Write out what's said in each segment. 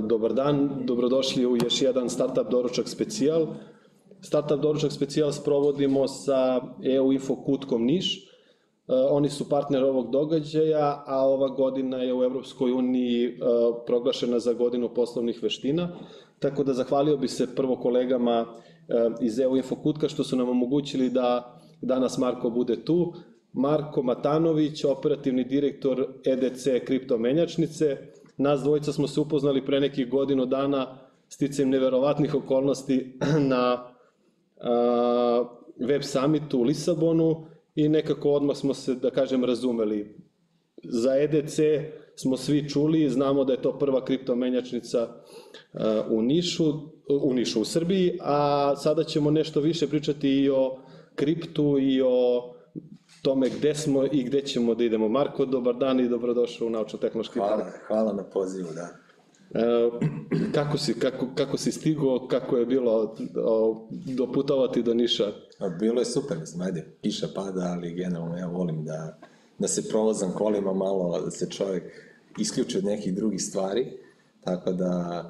dobar dan, dobrodošli u još jedan Startup doručak specijal. Startup doručak specijal sprovodimo sa EU Info Kutkom Niš. E, oni su partner ovog događaja, a ova godina je u Evropskoj uniji e, proglašena za godinu poslovnih veština. Tako da zahvalio bi se prvo kolegama e, iz EU Info Kutka što su nam omogućili da danas Marko bude tu. Marko Matanović, operativni direktor EDC kriptomenjačnice. Nas dvojica smo se upoznali pre nekih godinu dana sticajem neverovatnih okolnosti na a, web summitu u Lisabonu i nekako odmah smo se, da kažem, razumeli. Za EDC smo svi čuli, znamo da je to prva kriptomenjačnica u Nišu, u Nišu u Srbiji, a sada ćemo nešto više pričati i o kriptu i o tome gde smo i gde ćemo da idemo. Marko, dobar dan i dobrodošao u Naučno-tehnološki hvala, park. Hvala na pozivu, da. E, kako, si, kako, kako si stigo, kako je bilo o, doputovati do Niša? A bilo je super, mislim, ajde, kiša pada, ali generalno ja volim da, da se prolazam kolima malo, da se čovjek isključi od nekih drugih stvari, tako da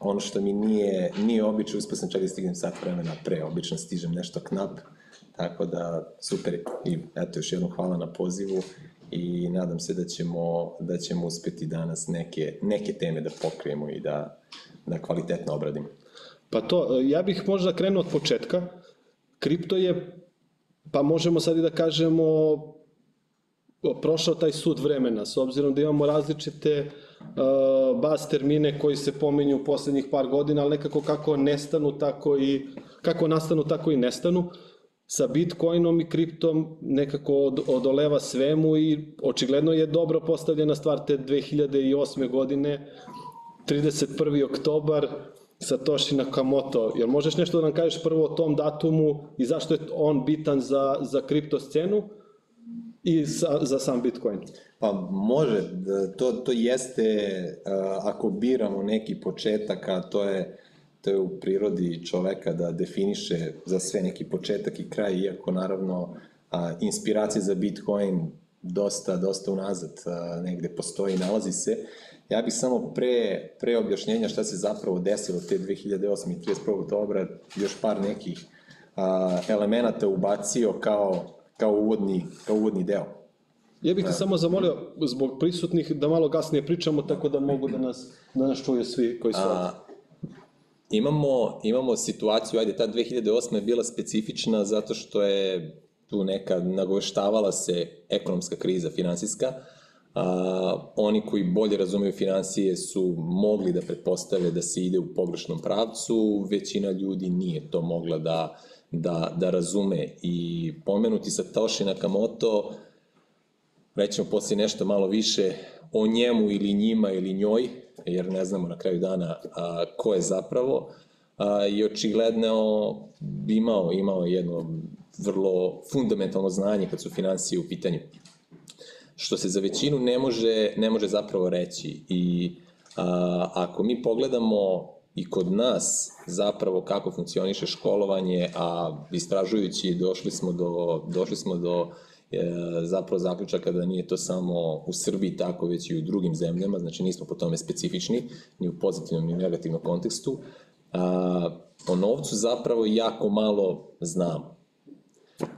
ono što mi nije, nije obično, uspio sam čak da stignem sat vremena pre, obično stižem nešto knap, tako da super i eto još jednom hvala na pozivu i nadam se da ćemo, da ćemo uspeti danas neke, neke teme da pokrijemo i da, da kvalitetno obradimo. Pa to, ja bih možda krenuo od početka. Kripto je, pa možemo sad i da kažemo, prošao taj sud vremena, s obzirom da imamo različite uh, baz termine koji se pominju u poslednjih par godina, ali nekako kako nestanu, tako i, kako nastanu, tako i nestanu. Uh, sa Bitcoinom i kriptom nekako od, odoleva svemu i očigledno je dobro postavljena stvar te 2008. godine, 31. oktobar, Satoshi Nakamoto. Jel možeš nešto da nam kažeš prvo o tom datumu i zašto je on bitan za, za kripto scenu i za, za sam Bitcoin? Pa može, to, to jeste, ako biramo neki početak, a to je to je u prirodi čoveka da definiše za sve neki početak i kraj, iako naravno a, inspiracija za Bitcoin dosta, dosta unazad a, negde postoji nalazi se. Ja bih samo pre, pre objašnjenja šta se zapravo desilo te 2008. i 31. oktobra još par nekih a, elemenata ubacio kao, kao, uvodni, kao uvodni deo. Ja bih te da. samo zamolio zbog prisutnih da malo gasnije pričamo tako da mogu da nas, da nas čuju svi koji su ovdje imamo, imamo situaciju, ajde, ta 2008. je bila specifična zato što je tu neka nagoveštavala se ekonomska kriza finansijska, a, oni koji bolje razumeju financije su mogli da pretpostave da se ide u pogrešnom pravcu, većina ljudi nije to mogla da, da, da razume i pomenuti Satoshi Nakamoto, rećemo posle nešto malo više o njemu ili njima ili njoj, jer ne znamo na kraju dana a, ko je zapravo, a, i očigledno imao, imao jedno vrlo fundamentalno znanje kad su financije u pitanju. Što se za većinu ne može, ne može zapravo reći i a, ako mi pogledamo i kod nas zapravo kako funkcioniše školovanje, a istražujući došli smo do, došli smo do zapravo zaključaka da nije to samo u Srbiji tako, već i u drugim zemljama, znači nismo po tome specifični, ni u pozitivnom ni u negativnom kontekstu. A, o novcu zapravo jako malo znamo.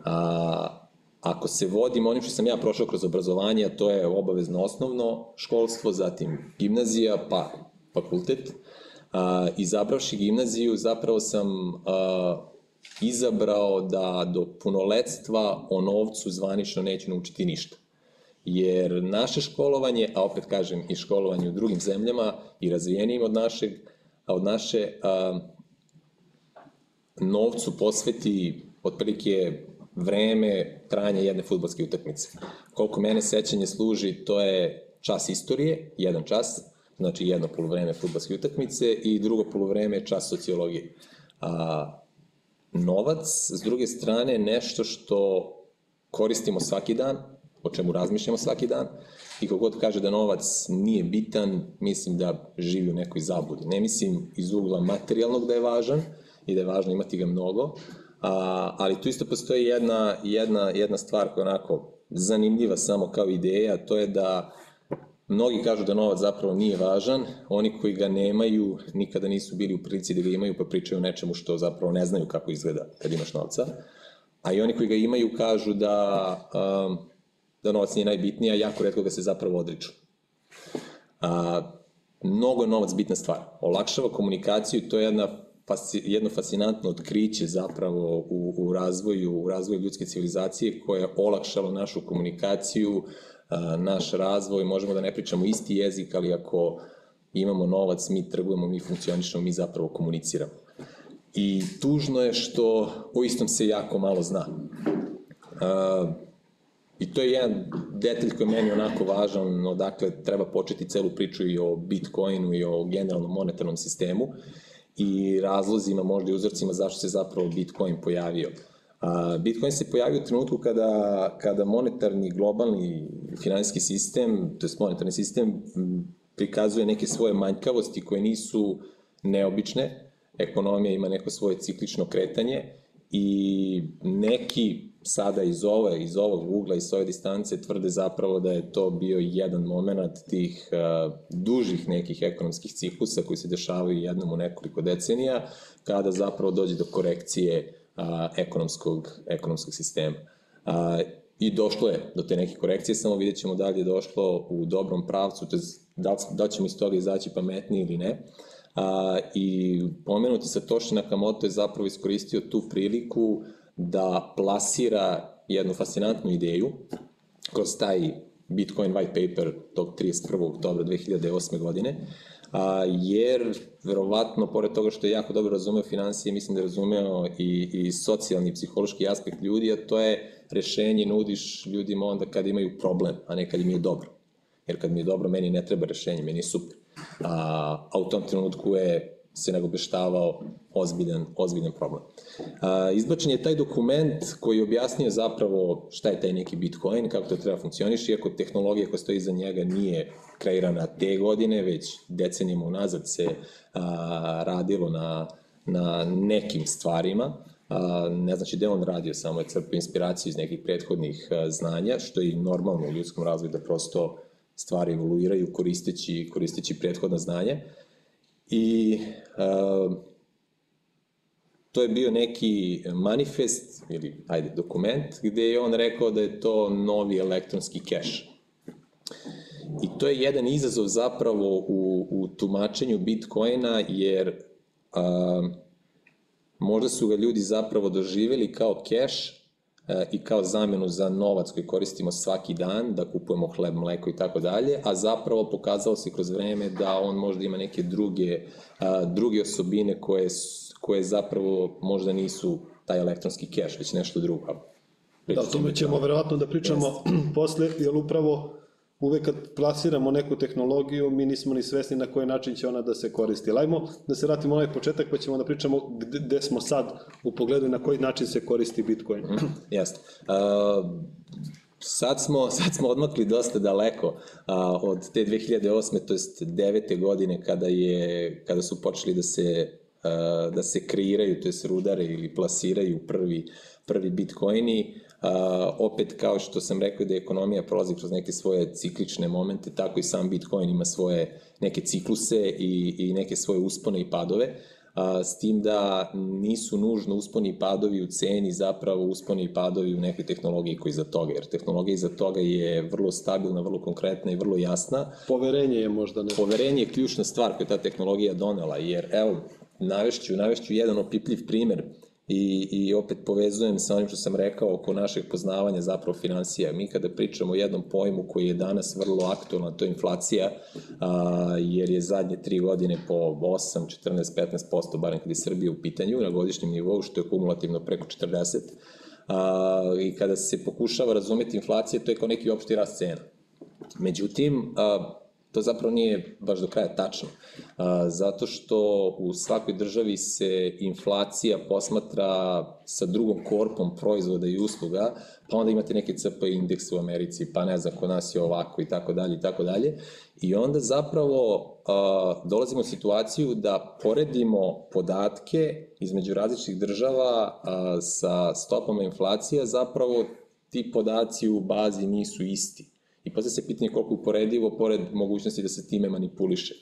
A, ako se vodimo onim što sam ja prošao kroz obrazovanje, to je obavezno osnovno školstvo, zatim gimnazija, pa fakultet. A, izabravši gimnaziju, zapravo sam a, izabrao da do punoletstva o novcu zvanično neću naučiti ništa. Jer naše školovanje, a opet kažem i školovanje u drugim zemljama i razvijenijim od našeg, a od naše a, novcu posveti otprilike vreme trajanja jedne futbolske utakmice. Koliko mene sećanje služi, to je čas istorije, jedan čas, znači jedno polovreme futbolske utakmice i drugo polovreme čas sociologije. A, novac, s druge strane, nešto što koristimo svaki dan, o čemu razmišljamo svaki dan, i kogod kaže da novac nije bitan, mislim da živi u nekoj zabudi. Ne mislim iz ugla materijalnog da je važan i da je važno imati ga mnogo, a, ali tu isto postoji jedna, jedna, jedna stvar koja je onako zanimljiva samo kao ideja, to je da Mnogi kažu da novac zapravo nije važan, oni koji ga nemaju nikada nisu bili u prilici da ga imaju pa pričaju o nečemu što zapravo ne znaju kako izgleda kad imaš novca. A i oni koji ga imaju kažu da, um, da novac nije najbitniji, a jako redko ga se zapravo odriču. A, mnogo je novac bitna stvar. Olakšava komunikaciju, to je jedna jedno fascinantno otkriće zapravo u, u razvoju u razvoju ljudske civilizacije koje je olakšalo našu komunikaciju, naš razvoj, možemo da ne pričamo isti jezik, ali ako imamo novac, mi trgujemo, mi funkcionišemo, mi zapravo komuniciramo. I tužno je što o istom se jako malo zna. I to je jedan detalj koji je meni onako važan, odakle treba početi celu priču i o Bitcoinu i o generalnom monetarnom sistemu i razlozima, možda i uzorcima zašto se zapravo Bitcoin pojavio. A, Bitcoin se pojavio u trenutku kada, kada monetarni globalni finansijski sistem, to je monetarni sistem, prikazuje neke svoje manjkavosti koje nisu neobične, ekonomija ima neko svoje ciklično kretanje i neki sada iz ove, iz ovog ugla, iz ove distance tvrde zapravo da je to bio jedan moment tih uh, dužih nekih ekonomskih ciklusa koji se dešavaju jednom u nekoliko decenija, kada zapravo dođe do korekcije uh, ekonomskog, ekonomskog sistema. Uh, I došlo je do te neke korekcije, samo vidjet ćemo da li je došlo u dobrom pravcu, to da, da ćemo iz toga izaći pametniji ili ne. A, I pomenuti Satoshi Nakamoto je zapravo iskoristio tu priliku da plasira jednu fascinantnu ideju kroz taj Bitcoin white paper tog 31. oktobra 2008. godine, a, jer verovatno, pored toga što je jako dobro razumeo financije, mislim da je razumeo i, i socijalni psihološki aspekt ljudi, a to je rešenje nudiš ljudima onda kad imaju problem, a ne kad im je dobro. Jer kad mi je dobro, meni ne treba rešenje, meni je super. A, a u tom trenutku je se nagobeštavao ozbiljan, ozbiljan problem. A, izbačen je taj dokument koji je objasnio zapravo šta je taj neki Bitcoin, kako to treba funkcioniš, iako tehnologija koja stoji iza njega nije kreirana te godine, već decenijama unazad se a, radilo na, na nekim stvarima. A, ne znači da on radio, samo je crpio inspiraciju iz nekih prethodnih a, znanja, što je normalno u ljudskom razvoju da prosto stvari evoluiraju koristeći, koristeći prethodna znanja. I uh, to je bio neki manifest ili ajde dokument gde je on rekao da je to novi elektronski keš. I to je jedan izazov zapravo u, u tumačenju Bitcoina jer uh, možda su ga ljudi zapravo doživeli kao keš E, i kao zamenu za novac koji koristimo svaki dan, da kupujemo hleb, mleko i tako dalje, a zapravo pokazalo se kroz vreme da on možda ima neke druge, druge osobine koje, koje zapravo možda nisu taj elektronski keš, već nešto drugo. Da, o tome ćemo verovatno da pričamo yes. posle, jer upravo uvek kad plasiramo neku tehnologiju, mi nismo ni svesni na koji način će ona da se koristi. Lajmo da se vratimo na ovaj početak, pa ćemo da pričamo gde, gde smo sad u pogledu na koji način se koristi Bitcoin. Mm, jeste. Uh, sad smo, sad smo odmakli dosta daleko uh, od te 2008. to jest 9. godine kada, je, kada su počeli da se, uh, da se kreiraju, to jest rudare ili plasiraju prvi, prvi bitcoini. Uh, opet, kao što sam rekao da ekonomija prolazi kroz neke svoje ciklične momente, tako i sam Bitcoin ima svoje neke cikluse i, i neke svoje uspone i padove. A, s tim da nisu nužno usponi i padovi u ceni, zapravo usponi i padovi u nekoj tehnologiji koji iza toga, jer tehnologija iza toga je vrlo stabilna, vrlo konkretna i vrlo jasna. Poverenje je možda ne. Poverenje je ključna stvar koju ta tehnologija donela, jer evo, navešću, navešću jedan opipljiv primer i, i opet povezujem sa onim što sam rekao oko našeg poznavanja zapravo financija. Mi kada pričamo o jednom pojmu koji je danas vrlo aktualan, to je inflacija, a, jer je zadnje tri godine po 8, 14, 15%, barem kada je Srbija u pitanju na godišnjem nivou, što je kumulativno preko 40%. A, I kada se pokušava razumeti inflacija, to je kao neki opšti rast cena. Međutim, a, to zapravo nije baš do kraja tačno, zato što u svakoj državi se inflacija posmatra sa drugom korpom proizvoda i usluga, pa onda imate neke CP indekse u Americi, pa ne znam, kod nas je ovako i tako dalje i tako dalje. I onda zapravo dolazimo u situaciju da poredimo podatke između različitih država sa stopama inflacija, zapravo ti podaci u bazi nisu isti I posle se pitanje koliko uporedivo, pored mogućnosti da se time manipuliše.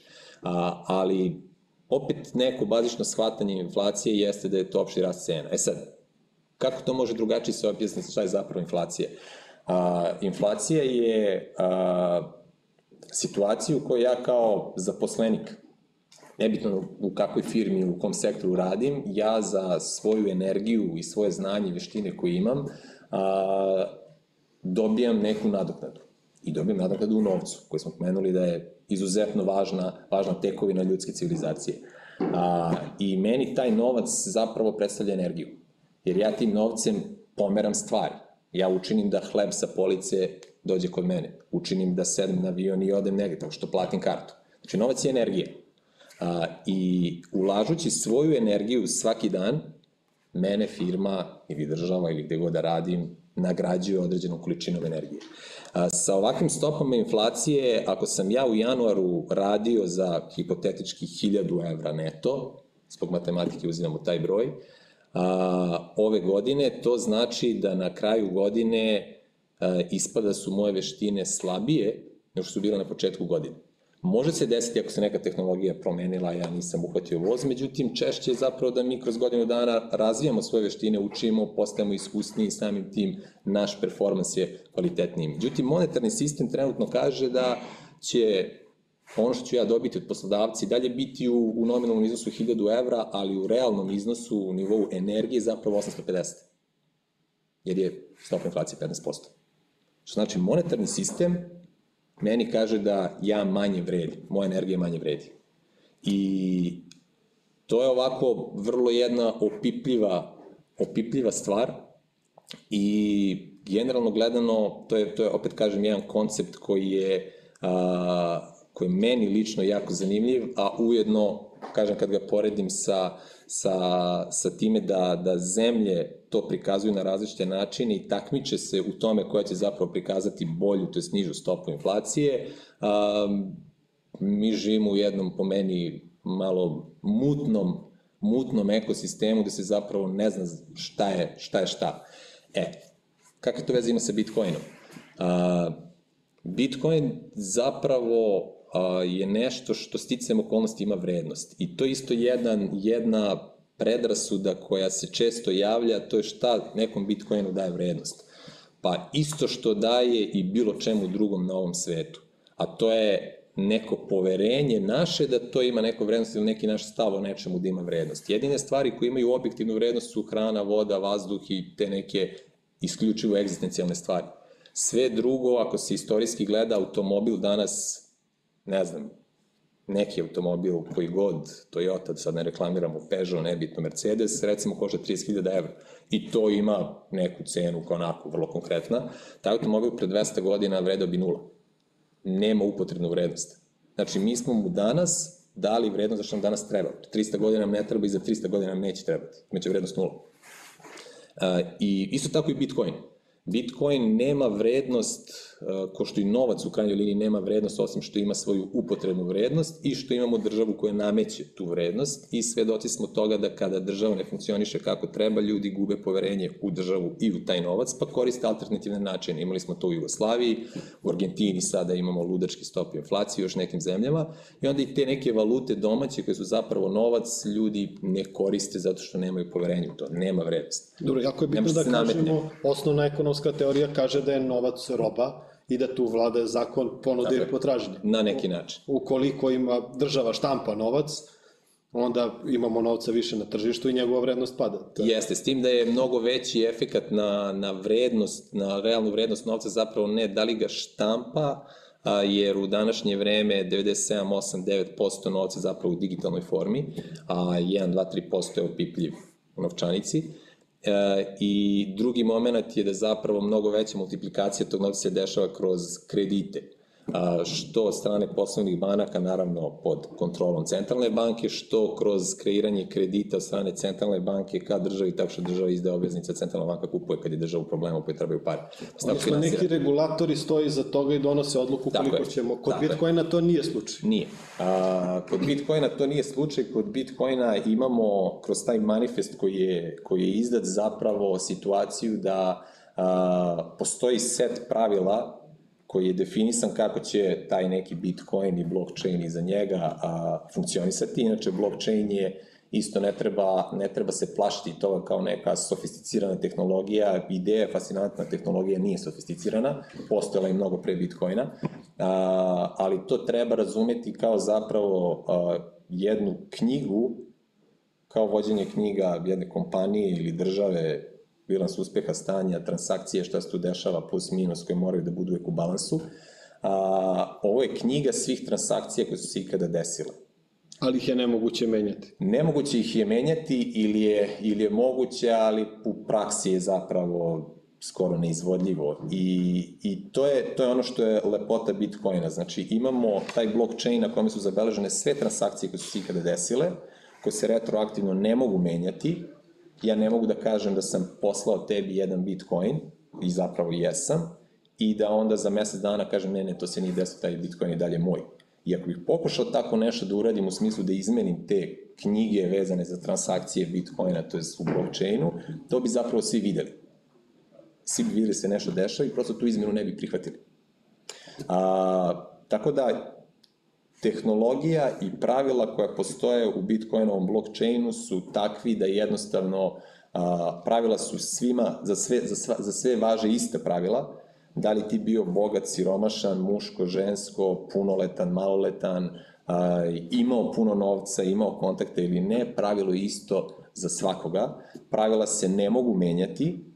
A, ali opet neko bazično shvatanje inflacije jeste da je to opšti rast cena. E sad, kako to može drugačije se objasniti šta je zapravo inflacija? A, inflacija je a, situacija u kojoj ja kao zaposlenik, nebitno u kakvoj firmi, u kom sektoru radim, ja za svoju energiju i svoje znanje i veštine koje imam, a, dobijam neku nadoknadu. I dobijam nadoknadu u novcu, koji smo pomenuli da je izuzetno važna, važna tekovina ljudske civilizacije. A, I meni taj novac zapravo predstavlja energiju. Jer ja tim novcem pomeram stvari. Ja učinim da hleb sa police dođe kod mene. Učinim da sedem na avion i odem negde, tako što platim kartu. Znači, novac je energija. A, I ulažući svoju energiju svaki dan, mene firma ili država ili gde god da radim nagrađuje određenom količinom energije. Sa ovakvim stopama inflacije, ako sam ja u januaru radio za hipotetički 1000 evra neto, zbog matematike uzimamo taj broj, a, ove godine, to znači da na kraju godine a, ispada su moje veštine slabije nego što su bile na početku godine. Može se desiti ako se neka tehnologija promenila, ja nisam uhvatio voz, međutim češće je zapravo da mi kroz godinu dana razvijamo svoje veštine, učimo, postajemo iskusniji i samim tim naš performans je kvalitetniji. Međutim, monetarni sistem trenutno kaže da će ono što ću ja dobiti od poslodavci dalje biti u, u nominalnom iznosu 1000 evra, ali u realnom iznosu u nivou energije zapravo 850. Jer je stopa inflacije 15%. Što znači monetarni sistem meni kaže da ja manje vredim, moja energija manje vredi. I to je ovako vrlo jedna opipljiva, opipljiva stvar i generalno gledano, to je, to je opet kažem jedan koncept koji je, a, koji je meni lično jako zanimljiv, a ujedno, kažem kad ga poredim sa, sa, sa time da, da zemlje to prikazuju na različite načine i takmiče se u tome koja će zapravo prikazati bolju, to je nižu stopu inflacije. Um, mi živimo u jednom, po meni, malo mutnom, mutnom ekosistemu gde se zapravo ne zna šta je šta. Je šta. E, kakve to veze ima sa Bitcoinom? Uh, Bitcoin zapravo je nešto što sticam okolnosti ima vrednost. I to isto jedan, jedna predrasuda koja se često javlja, to je šta nekom Bitcoinu daje vrednost. Pa isto što daje i bilo čemu drugom na ovom svetu. A to je neko poverenje naše da to ima neko vrednost ili neki naš stav o nečemu da ima vrednost. Jedine stvari koje imaju objektivnu vrednost su hrana, voda, vazduh i te neke isključivo egzistencijalne stvari. Sve drugo, ako se istorijski gleda, automobil danas, ne znam, neki automobil koji god, Toyota, sad ne reklamiramo, Peugeot, nebitno, Mercedes, recimo košta 30.000 evra. I to ima neku cenu kao onako, vrlo konkretna. Taj automobil pre 200 godina vredao bi nula. Nema upotrebnu vrednost. Znači, mi smo mu danas dali vrednost zašto nam danas treba. 300 godina nam ne treba i za 300 godina nam neće trebati. Imaće vrednost nula. Uh, I isto tako i Bitcoin. Bitcoin nema vrednost, e, ko što i novac u krajnjoj liniji nema vrednost, osim što ima svoju upotrebnu vrednost i što imamo državu koja nameće tu vrednost i svedoci smo toga da kada država ne funkcioniše kako treba, ljudi gube poverenje u državu i u taj novac, pa koriste alternativne načine. Imali smo to u Jugoslaviji, u Argentini sada imamo ludački stop inflacije, još nekim zemljama i onda i te neke valute domaće koje su zapravo novac, ljudi ne koriste zato što nemaju poverenje u to, nema vrednost. Dobro, jako je bitno da kažemo, osnovna ekonomska teorija kaže da je novac roba i da tu vlada zakon ponude i potražnje. Na neki način. Ukoliko ima država štampa novac, onda imamo novca više na tržištu i njegova vrednost pada. Jeste, s tim da je mnogo veći efekat na, na vrednost, na realnu vrednost novca zapravo ne da li ga štampa, a, jer u današnje vreme 97, 8, 9% novca zapravo u digitalnoj formi, a 1, 2, 3% je opipljiv u novčanici. E, I drugi moment je da zapravo mnogo veća multiplikacija tog novca se dešava kroz kredite što od strane poslovnih banaka, naravno pod kontrolom centralne banke, što kroz kreiranje kredita od strane centralne banke ka državi, tako što država izde obveznice, centralna banka kupuje kad je država u problemu koji trebaju pare. Odnosno, neki regulatori stoji za toga i donose odluku koliko tako ćemo. Kod tako Bitcoina to nije slučaj. Nije. A, kod Bitcoina to nije slučaj, kod Bitcoina imamo kroz taj manifest koji je, koji je izdat zapravo situaciju da a, postoji set pravila koji je definisan kako će taj neki Bitcoin i blockchain iza njega a, funkcionisati. Inače, blockchain je isto ne treba, ne treba se plašiti toga kao neka sofisticirana tehnologija, ideja je fascinantna, tehnologija nije sofisticirana, postojala je mnogo pre Bitcoina, a, ali to treba razumeti kao zapravo a, jednu knjigu, kao vođenje knjiga jedne kompanije ili države, bilans uspeha, stanja, transakcije, šta se tu dešava, plus minus, koje moraju da budu uvek u balansu. A, ovo je knjiga svih transakcija koje su se ikada desile Ali ih je nemoguće menjati. Nemoguće ih je menjati ili je, ili je moguće, ali u praksi je zapravo skoro neizvodljivo. I, i to, je, to je ono što je lepota Bitcoina. Znači imamo taj blockchain na kome su zabeležene sve transakcije koje su se ikada desile, koje se retroaktivno ne mogu menjati. Ja ne mogu da kažem da sam poslao tebi jedan Bitcoin, i zapravo jesam, i da onda za mesec dana kažem ne, ne, to se nije desilo, taj Bitcoin je dalje moj I ako bih pokušao tako nešto da uradim u smislu da izmenim te knjige vezane za transakcije Bitcoina, to je u blockchainu, to bi zapravo svi videli. Svi bi videli da se nešto dešava i prosto tu izmenu ne bi prihvatili. A, tako da, tehnologija i pravila koja postoje u Bitcoinovom blockchainu su takvi da jednostavno a, pravila su svima, za sve, za, sva, za sve važe iste pravila, da li ti bio bogat, siromašan, muško, žensko, punoletan, maloletan, a, imao puno novca, imao kontakte ili ne, pravilo je isto za svakoga. Pravila se ne mogu menjati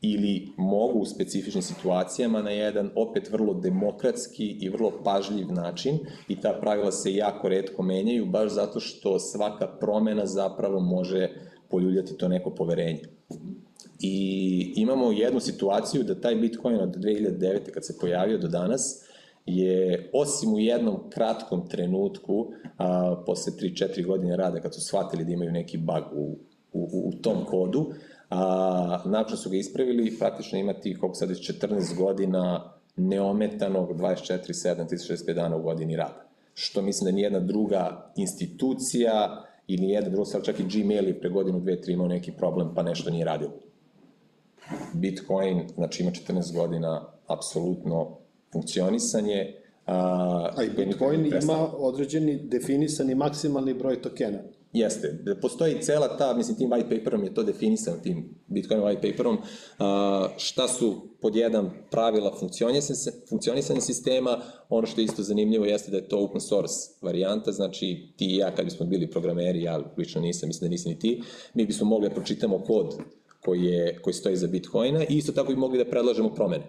ili mogu u specifičnim situacijama na jedan opet vrlo demokratski i vrlo pažljiv način i ta pravila se jako redko menjaju baš zato što svaka promena zapravo može poljuljati to neko poverenje. I imamo jednu situaciju da taj Bitcoin od 2009. kad se pojavio do danas, je osim u jednom kratkom trenutku, a, posle 3-4 godine rada kad su shvatili da imaju neki bug u, u, u tom kodu, a, nakon su ga ispravili, praktično imati, koliko sad je 14 godina neometanog 24-7, 365 dana u godini rada. Što mislim da nijedna druga institucija ili nijedna druga, sad čak i Gmail je pre godinu, dve, tri imao neki problem pa nešto nije radilo. Bitcoin, znači ima 14 godina apsolutno funkcionisanje. A, a i Bitcoin ima određeni definisani maksimalni broj tokena. Jeste. Postoji cela ta, mislim, tim white paperom je to definisano, tim Bitcoin white paperom, šta su pod jedan pravila funkcionisanja, funkcionisanja sistema, ono što je isto zanimljivo jeste da je to open source varijanta, znači ti i ja kad bismo bili programeri, ja lično nisam, mislim da nisam ni ti, mi bismo mogli da pročitamo kod koji, je, koji stoji za Bitcoina i isto tako bi mogli da predlažemo promene.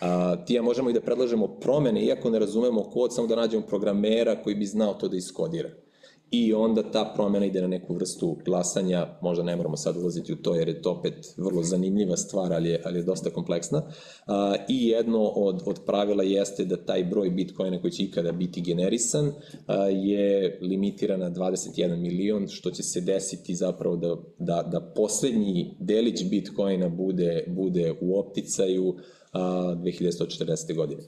A, ti ja možemo i da predlažemo promene, iako ne razumemo kod, samo da nađemo programera koji bi znao to da iskodira i onda ta promena ide na neku vrstu glasanja, možda ne moramo sad ulaziti u to jer je to opet vrlo zanimljiva stvar, ali je, ali je dosta kompleksna. I jedno od, od pravila jeste da taj broj bitcoina koji će ikada biti generisan je limitiran na 21 milion, što će se desiti zapravo da, da, da poslednji delić bitcoina bude, bude u opticaju a, 2140. godine.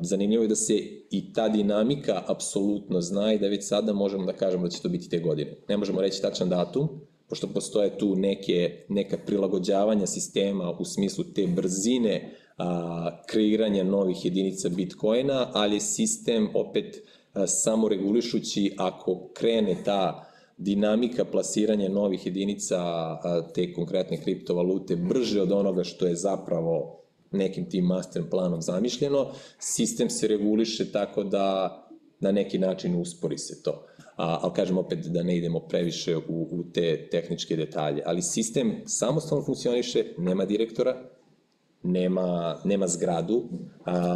Zanimljivo je da se i ta dinamika apsolutno zna i da već sada možemo da kažemo da će to biti te godine. Ne možemo reći tačan datum, pošto postoje tu neke, neka prilagođavanja sistema u smislu te brzine a, kreiranja novih jedinica Bitcoina, ali sistem opet a, samo regulišući ako krene ta dinamika plasiranja novih jedinica a, te konkretne kriptovalute brže od onoga što je zapravo nekim tim master planom zamišljeno, sistem se reguliše tako da na neki način uspori se to. A, ali kažem opet da ne idemo previše u, u te tehničke detalje. Ali sistem samostalno funkcioniše, nema direktora, nema, nema zgradu, a,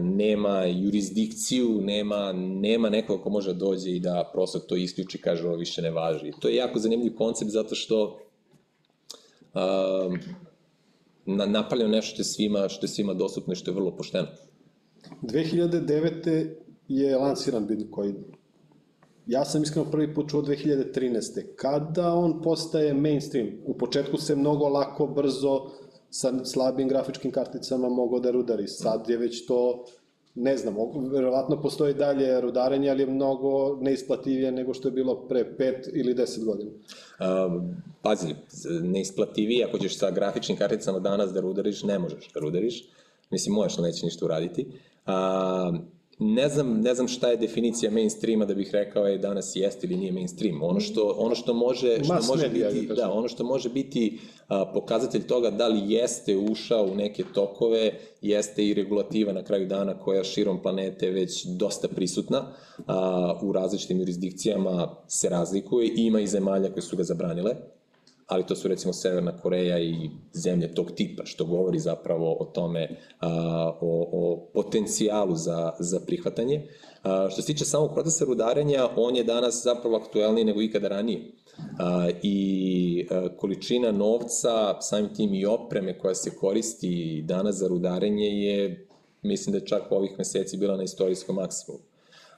nema jurisdikciju, nema, nema nekoga ko može da dođe i da prosto to isključi, kaže ovo više ne važi. To je jako zanimljiv koncept zato što a, na, napravljeno nešto što je svima, što je svima dostupno i što je vrlo pošteno. 2009. je lansiran Bitcoin. Ja sam iskreno prvi put čuo 2013. Kada on postaje mainstream? U početku se mnogo lako, brzo, sa slabim grafičkim karticama mogao da rudari. Sad je već to ne znam, verovatno postoji dalje rudarenje, ali je mnogo neisplativije nego što je bilo pre 5 ili 10 godina. Um, pazi, neisplativije, ako ćeš sa grafičnim karticama danas da rudariš, ne možeš da rudariš. Mislim, možeš, neće ništa uraditi. A, ne znam, ne znam šta je definicija mainstreama da bih rekao je danas jeste ili nije mainstream. Ono što, ono što može, što Mass može biti, da da, ono što može biti a, pokazatelj toga da li jeste ušao u neke tokove, jeste i regulativa na kraju dana koja širom planete već dosta prisutna, a, u različitim jurisdikcijama se razlikuje, ima i zemalja koje su ga zabranile, ali to su recimo Severna Koreja i zemlje tog tipa, što govori zapravo o tome, a, o, o potencijalu za, za prihvatanje. A, što se tiče samog procesa rudarenja, on je danas zapravo aktuelniji nego ikada ranije. A, I a, količina novca, samim tim i opreme koja se koristi danas za rudarenje je, mislim da je čak ovih meseci bila na istorijskom maksimumu.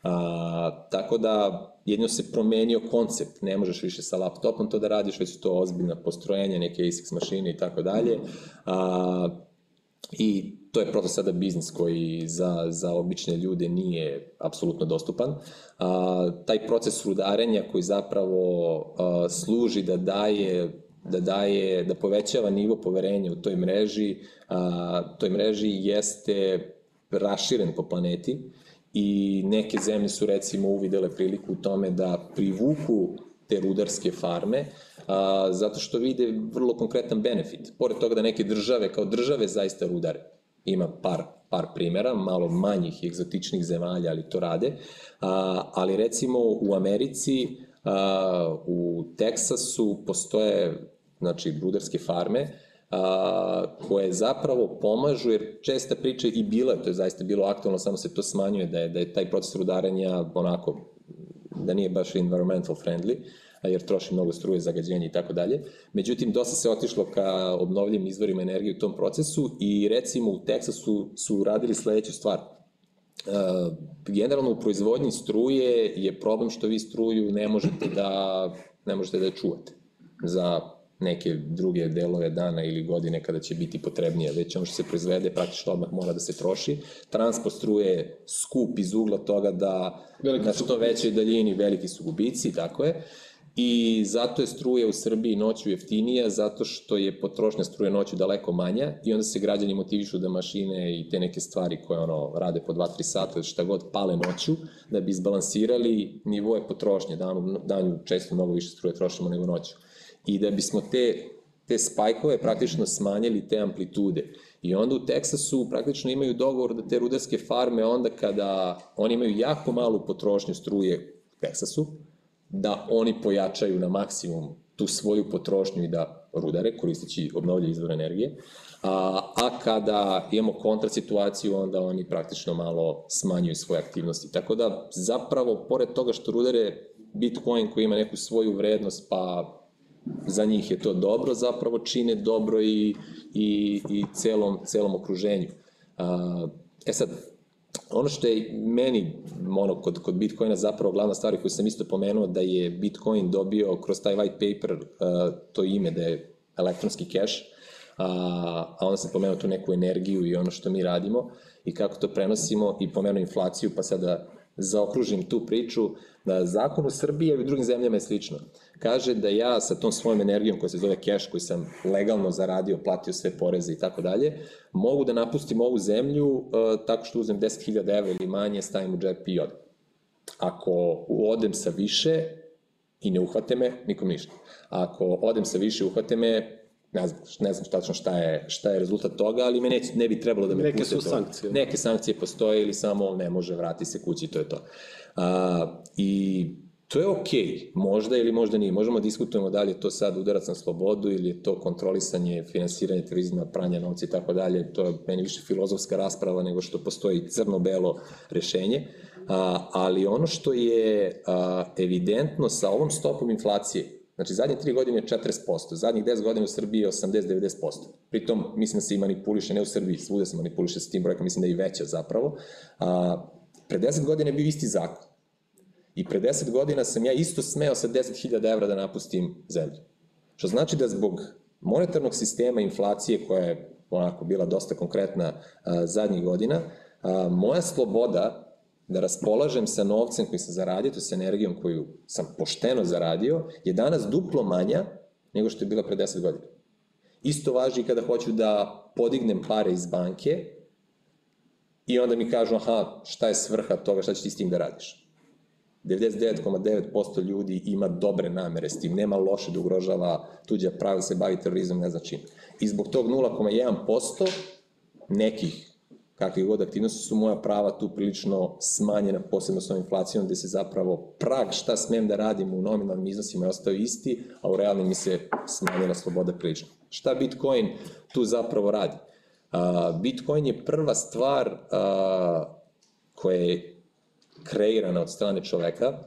A, tako da jedno se promenio koncept, ne možeš više sa laptopom to da radiš, već su to ozbiljna postrojenja, neke ASICS mašine i tako dalje. A, I to je prosto sada biznis koji za, za obične ljude nije apsolutno dostupan. A, taj proces rudarenja koji zapravo a, služi da daje da daje, da povećava nivo poverenja u toj mreži, a, toj mreži jeste raširen po planeti i neke zemlje su recimo uvidele priliku u tome da privuku te rudarske farme, a, zato što vide vrlo konkretan benefit. Pored toga da neke države, kao države, zaista rudare. Ima par, par primera, malo manjih i egzotičnih zemalja, ali to rade. A, ali recimo u Americi, a, u Teksasu postoje znači, rudarske farme, a, koje zapravo pomažu, jer česta priča i bila, to je zaista bilo aktualno, samo se to smanjuje, da je, da je taj proces rudarenja onako, da nije baš environmental friendly, jer troši mnogo struje, zagađenja i tako dalje. Međutim, dosta se otišlo ka obnovljivim izvorima energije u tom procesu i recimo u Teksasu su radili sledeću stvar. Generalno u proizvodnji struje je problem što vi struju ne možete da ne možete da je čuvate za neke druge delove dana ili godine kada će biti potrebnija, već ono što se proizvede praktično odmah mora da se troši. Transport struje je skup iz ugla toga da Veliki na što većoj daljini veliki su gubici, tako je. I zato je struja u Srbiji noću jeftinija, zato što je potrošnja struje noću daleko manja i onda se građani motivišu da mašine i te neke stvari koje ono rade po 2-3 sata, šta god pale noću, da bi izbalansirali nivoje potrošnje. Danju, danju često mnogo više struje trošimo nego noću. I da bismo te te spajkove praktično smanjili te amplitude. I onda u Teksasu praktično imaju dogovor da te rudarske farme onda kada oni imaju jako malu potrošnju struje u Teksasu, da oni pojačaju na maksimum tu svoju potrošnju i da rudare koristeći obnovljive izvore energije, a, a kada imamo kontra situaciju, onda oni praktično malo smanjuju svoje aktivnosti. Tako da zapravo, pored toga što rudare Bitcoin koji ima neku svoju vrednost, pa za njih je to dobro, zapravo čine dobro i, i, i celom, celom okruženju. E sad, ono što je meni ono, kod, kod Bitcoina zapravo glavna stvar koju sam isto pomenuo da je Bitcoin dobio kroz taj white paper uh, to ime da je elektronski cash, a, a onda sam pomenuo tu neku energiju i ono što mi radimo i kako to prenosimo i pomenuo inflaciju, pa sada zaokružim tu priču, da zakon u Srbiji i u drugim zemljama je slično. Kaže da ja sa tom svojom energijom koja se zove cash, koju sam legalno zaradio, platio sve poreze i tako dalje, mogu da napustim ovu zemlju uh, tako što uzmem 10.000 evra ili manje, stavim u džep i odem. Ako odem sa više i ne uhvate me, nikom ništa. Ako odem sa više i uhvate me, ne znam, ne znam tačno šta je, šta je rezultat toga, ali me neće, ne bi trebalo da me Neke puste su to. sankcije. Neke sankcije postoje ili samo ne može, vrati se kući, to je to. A, I to je okej, okay. možda ili možda nije. Možemo da diskutujemo da li je to sad udarac na slobodu ili je to kontrolisanje, finansiranje terorizma, pranja novca i tako dalje. To je meni više filozofska rasprava nego što postoji crno-belo rešenje. A, ali ono što je a, evidentno sa ovom stopom inflacije, Znači, zadnje tri godine je 40%, zadnjih 10 godina u Srbiji je 80-90%. Pritom, mislim da se i manipuliše, ne u Srbiji, svuda se manipuliše s tim brojkom, mislim da je i veća zapravo. A, pre 10 godina je bio isti zakon. I pre 10 godina sam ja isto smeo sa 10.000 evra da napustim zemlju. Što znači da zbog monetarnog sistema inflacije koja je onako bila dosta konkretna a, zadnjih godina, a, moja sloboda da raspolažem sa novcem koji sam zaradio, to sa energijom koju sam pošteno zaradio, je danas duplo manja nego što je bila pre 10 godina. Isto važi i kada hoću da podignem pare iz banke, i onda mi kažu, aha, šta je svrha toga, šta ćeš ti s tim da radiš? 99,9% ljudi ima dobre namere s tim, nema loše da ugrožava tuđa prava, se bavi terorizmom, ne znači. I zbog tog 0,1% nekih kakvih god aktivnosti su moja prava tu prilično smanjena, posebno s ovom inflacijom, gde se zapravo prag šta smem da radim u nominalnim iznosima je ostao isti, a u realnim mi se smanjena sloboda prilično. Šta Bitcoin tu zapravo radi? Bitcoin je prva stvar koja je kreirana od strane čoveka,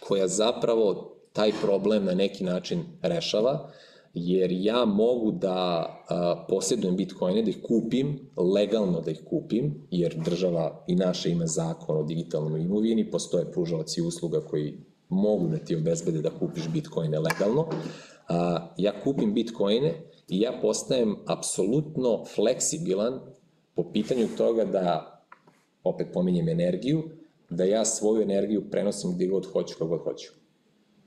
koja zapravo taj problem na neki način rešava, jer ja mogu da a, posjedujem bitcoine, da ih kupim, legalno da ih kupim, jer država i naša ima zakon o digitalnom imovini, postoje pružavaci usluga koji mogu da ti obezbede da kupiš bitcoine legalno. A, ja kupim bitcoine i ja postajem apsolutno fleksibilan po pitanju toga da, opet pominjem energiju, da ja svoju energiju prenosim gde god hoću, kako god hoću.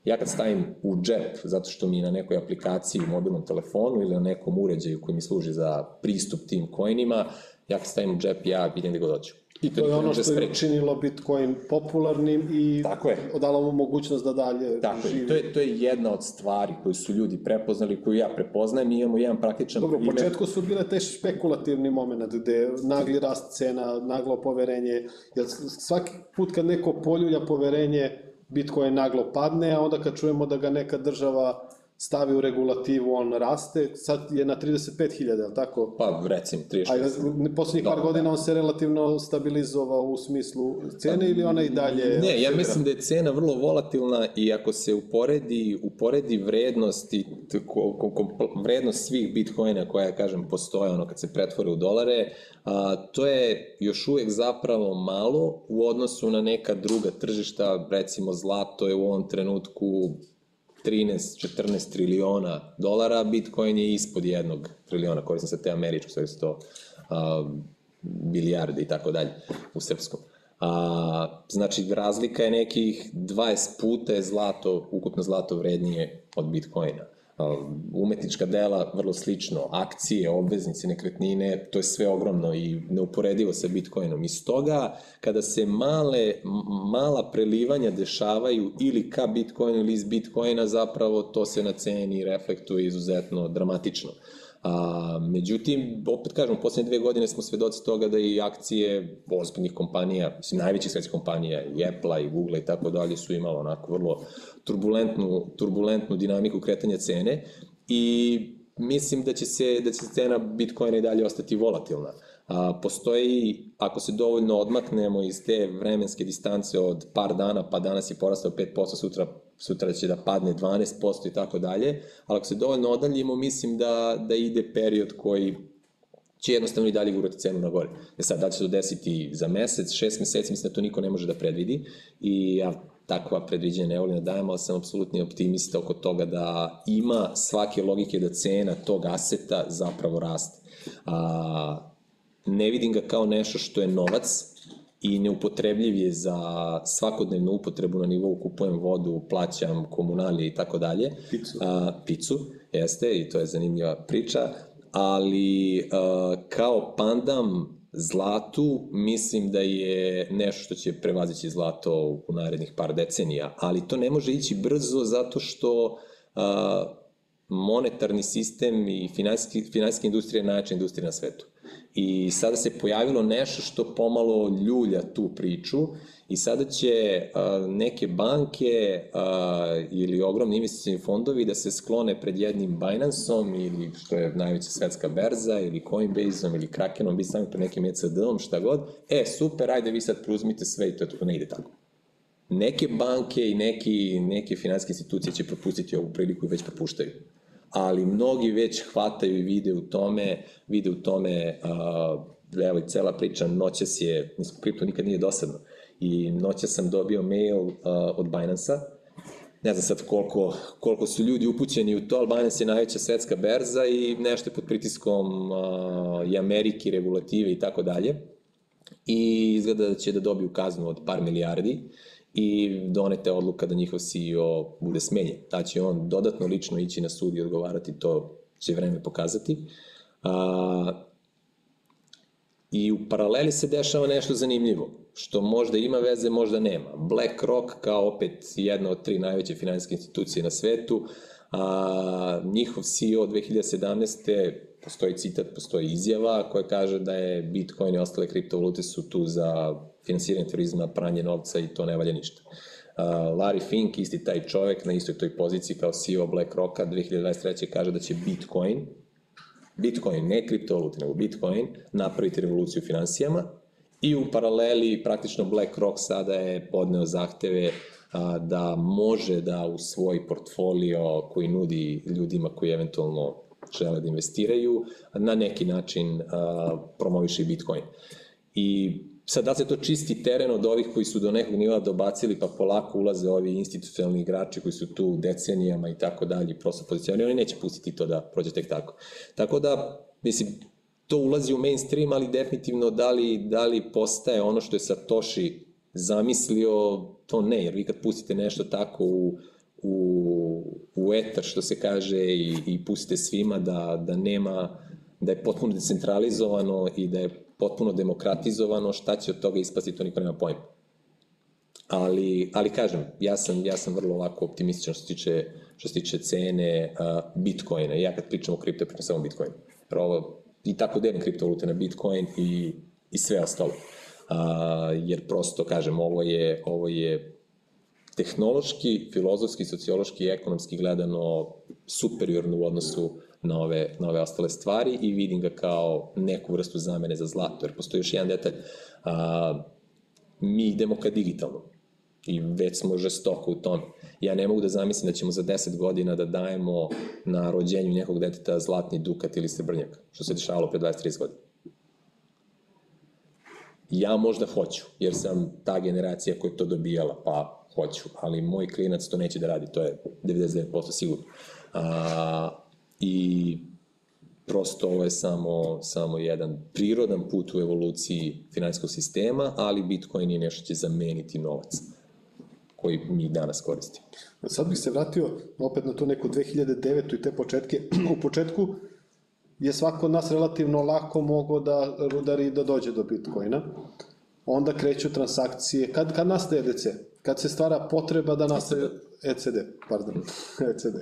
Ja kad stavim u džep, zato što mi na nekoj aplikaciji u mobilnom telefonu ili na nekom uređaju koji mi služi za pristup tim coinima, ja kad stavim u džep, ja idem gde god hoću. I to je ono što je učinilo Bitcoin popularnim i Tako je. dalo mu mogućnost da dalje Tako živi. Je. To, je, to je jedna od stvari koju su ljudi prepoznali, koju ja prepoznajem i imamo jedan praktičan Dobro, u početku su bile te špekulativni moment gde nagli rast cena, naglo poverenje, jer svaki put kad neko poljulja poverenje, Bitcoin naglo padne, a onda kad čujemo da ga neka država stavi u regulativu, on raste, sad je na 35.000, je tako? Pa, recimo, 36. A poslednjih par godina on se relativno stabilizovao u smislu cene ili ona i dalje... Ne, ja mislim da je cena vrlo volatilna i ako se uporedi, uporedi vrednost i vrednost svih bitcoina koja, kažem, postoje, ono, kad se pretvore u dolare, a, to je još uvek zapravo malo u odnosu na neka druga tržišta, recimo zlato je u ovom trenutku 13-14 triliona dolara, Bitcoin je ispod jednog triliona, koristim se te američko, sve su to uh, i tako dalje u srpskom. A, znači, razlika je nekih 20 puta je zlato, ukupno zlato vrednije od Bitcoina umetnička dela vrlo slično, akcije, obveznice, nekretnine, to je sve ogromno i neuporedivo sa Bitcoinom. I stoga, kada se male, mala prelivanja dešavaju ili ka Bitcoinu ili iz Bitcoina, zapravo to se na ceni reflektuje izuzetno dramatično. A, međutim, opet kažem, u poslednje dve godine smo svedoci toga da i akcije ozbiljnih kompanija, mislim, najvećih svetskih kompanija, i Apple-a, i Google-a i tako dalje, su imalo onako vrlo turbulentnu, turbulentnu dinamiku kretanja cene i mislim da će se da će cena Bitcoina i dalje ostati volatilna. A, postoji, ako se dovoljno odmaknemo iz te vremenske distance od par dana, pa danas je porastao 5%, sutra, sutra će da padne 12% i tako dalje, ali ako se dovoljno odaljimo, mislim da, da ide period koji će jednostavno i dalje gurati cenu na gore. E sad, da će to desiti za mesec, šest meseci, mislim da to niko ne može da predvidi i ja takva predviđenja ne volim da dajem, ali sam apsolutni optimista oko toga da ima svake logike da cena tog aseta zapravo raste. A, ne vidim ga kao nešto što je novac i neupotrebljiv je za svakodnevnu upotrebu na nivou kupujem vodu, plaćam komunalije i tako dalje. Picu. A, picu, jeste, i to je zanimljiva priča, ali a, kao pandam zlatu mislim da je nešto što će prevazići zlato u narednih par decenija, ali to ne može ići brzo zato što a, monetarni sistem i finansijska industrija je najjača industrija na svetu. I sada se pojavilo nešto što pomalo ljulja tu priču i sada će a, neke banke a, ili ogromni investicijni fondovi da se sklone pred jednim Binance-om ili što je najveća svetska berza ili Coinbase-om ili Krakenom, bi sami pred nekim ECD-om, šta god. E, super, ajde vi sad preuzmite sve i to, to ne ide tako. Neke banke i neki, neke finanske institucije će propustiti ovu priliku i već propuštaju ali mnogi već hvataju i vide u tome, vide u tome, uh, evo i cela priča, noćas je, mislim, kripto nikad nije dosadno, i noća sam dobio mail uh, od Binance-a, ne znam sad koliko, koliko su ljudi upućeni u to, ali Binance je najveća svetska berza i nešto je pod pritiskom uh, i Amerike, regulative i tako dalje. I izgleda da će da dobiju kaznu od par milijardi i donete odluka da njihov CEO bude smenjen. Da će on dodatno lično ići na sud i odgovarati, to će vreme pokazati. A, I u paraleli se dešava nešto zanimljivo, što možda ima veze, možda nema. BlackRock, kao opet jedna od tri najveće finansijske institucije na svetu, a, njihov CEO 2017. postoji citat, postoji izjava koja kaže da je Bitcoin i ostale kriptovalute su tu za finansiranje turizma, pranje novca i to ne valja ništa. Uh, Larry Fink, isti taj čovek na istoj toj poziciji kao CEO BlackRocka 2023. kaže da će Bitcoin, Bitcoin, ne kriptovalute, nego Bitcoin, napraviti revoluciju u finansijama i u paraleli praktično BlackRock sada je podneo zahteve a, da može da u svoj portfolio koji nudi ljudima koji eventualno žele da investiraju, na neki način a, promoviše Bitcoin. I sad da se to čisti teren od ovih koji su do nekog nivoa dobacili pa polako ulaze ovi institucionalni igrači koji su tu decenijama i tako dalje prosto pozicionirani, oni neće pustiti to da prođe tek tako. Tako da, mislim, to ulazi u mainstream, ali definitivno da li, da li postaje ono što je Satoshi zamislio, to ne, jer vi kad pustite nešto tako u, u, u etar, što se kaže, i, i pustite svima da, da nema, da je potpuno decentralizovano i da je potpuno demokratizovano, šta će od toga ispasti, to niko nema pojma. Ali, ali kažem, ja sam, ja sam vrlo lako optimističan što se tiče, što se tiče cene uh, Bitcoina. Ja kad pričam o kripto, pričam samo Bitcoin. Jer ovo, I tako delim kriptovalute na Bitcoin i, i sve ostalo. Uh, jer prosto, kažem, ovo je, ovo je tehnološki, filozofski, sociološki i ekonomski gledano superiorno u odnosu na ove, na ove ostale stvari i vidim ga kao neku vrstu zamene za zlato. Jer postoji još jedan detalj, a, mi idemo ka digitalnom i već smo žestoko u tome. Ja ne mogu da zamislim da ćemo za 10 godina da dajemo na rođenju nekog deteta zlatni dukat ili srebrnjak, što se dešavalo pre 20-30 godina. Ja možda hoću, jer sam ta generacija koja je to dobijala, pa hoću, ali moj klinac to neće da radi, to je 99% sigurno. A, I prosto ovo je samo, samo jedan prirodan put u evoluciji finansijskog sistema, ali Bitcoin je nešto će zameniti novac koji mi danas koristimo. Sad bih se vratio opet na tu neku 2009. i te početke. u početku je svako od nas relativno lako mogao da rudari da dođe do Bitcoina. Onda kreću transakcije. Kad, kad nastaje EDC? Kad se stvara potreba da nastaje... ECD, pardon. ECD.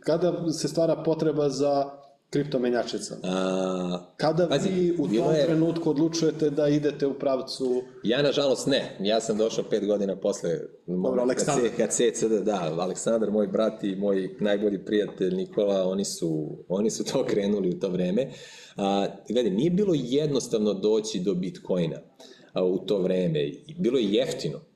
Kada se stvara potreba za kriptomenjačica? A, Kada pazi, vi u tom je... trenutku odlučujete da idete u pravcu... Ja, nažalost, ne. Ja sam došao pet godina posle... Dobro, Aleksandar. Kad ECD, da, Aleksandar, moj brat i moj najbolji prijatelj Nikola, oni su, oni su to krenuli u to vreme. A, gledaj, nije bilo jednostavno doći do Bitcoina u to vreme. Bilo je jeftino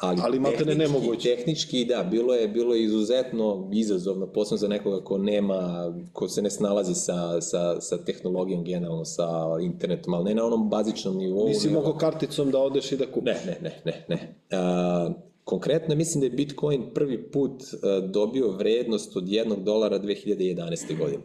ali, ali malte ne nemoguće. Tehnički, da, bilo je, bilo je izuzetno izazovno, posebno za nekoga ko nema, ko se ne snalazi sa, sa, sa tehnologijom generalno, sa internetom, ali ne na onom bazičnom nivou. Nisi nego... mogao karticom da odeš i da kupiš? Ne, ne, ne, ne, ne. A, konkretno mislim da je Bitcoin prvi put a, dobio vrednost od jednog dolara 2011. godine.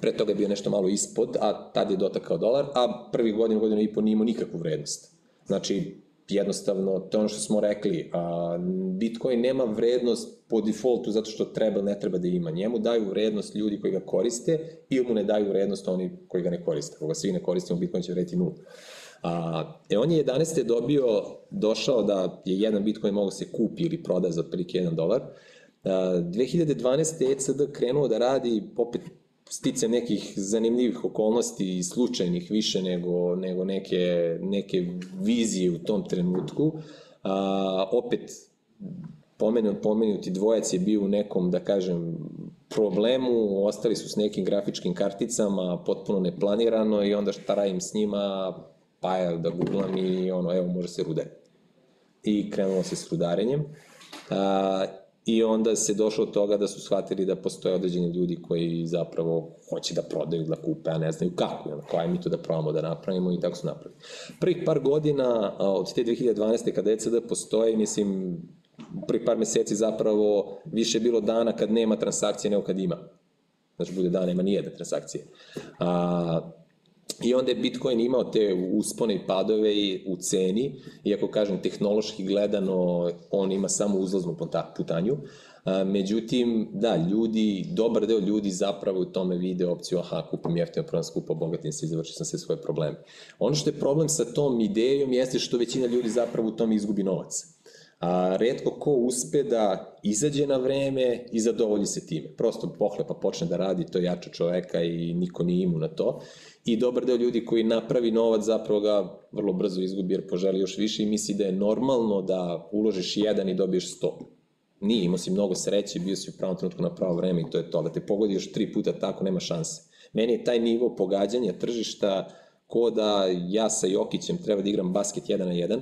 Pre toga je bio nešto malo ispod, a tad je dotakao dolar, a prvi godin, godinu i po nije imao nikakvu vrednost. Znači, jednostavno, to je ono što smo rekli, a, Bitcoin nema vrednost po defaultu zato što treba ne treba da ima. Njemu daju vrednost ljudi koji ga koriste ili mu ne daju vrednost oni koji ga ne koriste. Ako ga svi ne koristimo, Bitcoin će vrediti nulu. A, e on je 11. dobio, došao da je jedan Bitcoin mogo se kupi ili proda za prilike 1 dolar. A, 2012. ECD krenuo da radi opet stice nekih zanimljivih okolnosti i slučajnih više nego, nego neke, neke vizije u tom trenutku. A, opet, pomenut, pomenuti dvojac je bio u nekom, da kažem, problemu, ostali su s nekim grafičkim karticama, potpuno neplanirano i onda šta radim s njima, pa je da googlam i ono, evo, može se rude. I krenulo se s rudarenjem. A, I onda se došlo od toga da su shvatili da postoje određeni ljudi koji zapravo hoće da prodaju, da kupe, a ne znaju kako. Onda, kao, mi to da probamo da napravimo i tako su napravili. Prvih par godina od te 2012. kada ECD postoje, mislim, prvih par meseci zapravo više bilo dana kad nema transakcije nego kad ima. Znači, bude dana, nema nijedne transakcije. A, I onda je Bitcoin imao te uspone i padove u ceni, iako kažem tehnološki gledano on ima samo uzlaznu putanju, međutim, da, ljudi, dobar deo ljudi zapravo u tome vide opciju, aha, kupim jeftino, prodam skupo, obogatim se i završio sam sve svoje probleme. Ono što je problem sa tom idejom jeste što većina ljudi zapravo u tom izgubi novac. A redko ko uspe da izađe na vreme i zadovolji se time. Prosto pohlepa počne da radi, to jača čoveka i niko nije imu na to. I dobar deo ljudi koji napravi novac zapravo ga vrlo brzo izgubi jer poželi još više i misli da je normalno da uložiš jedan i dobiješ sto. Nije, imao si mnogo sreće, bio si u pravom trenutku na pravo vreme i to je to. Da te pogodi još tri puta tako, nema šanse. Meni je taj nivo pogađanja tržišta ko da ja sa Jokićem treba da igram basket 1 na 1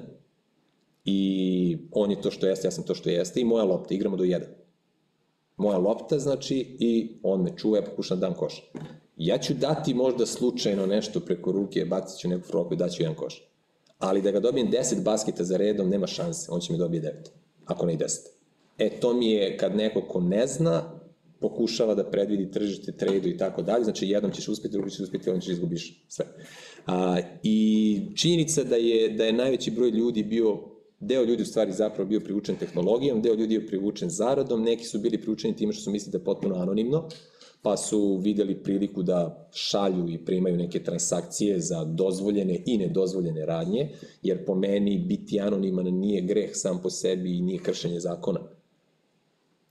i on je to što jeste, ja sam to što jeste i moja lopta, igramo do 1. Moja lopta, znači, i on me čuva, ja pokušam da dam koš. Ja ću dati možda slučajno nešto preko ruke, bacit ću neku froku i daću jedan koš. Ali da ga dobijem 10 basketa za redom, nema šanse, on će mi dobije 9, ako ne i 10. E, to mi je kad neko ko ne zna, pokušava da predvidi tržište, tradu i tako dalje, znači jednom ćeš uspeti, drugi ćeš uspeti, onda ćeš izgubiš sve. A, I činjenica da je, da je najveći broj ljudi bio Deo ljudi u stvari zapravo bio privučen tehnologijom, deo ljudi je privučen zaradom, neki su bili privučeni time što su mislili da je potpuno anonimno, pa su videli priliku da šalju i primaju neke transakcije za dozvoljene i nedozvoljene radnje, jer po meni biti anoniman nije greh sam po sebi i nije kršenje zakona.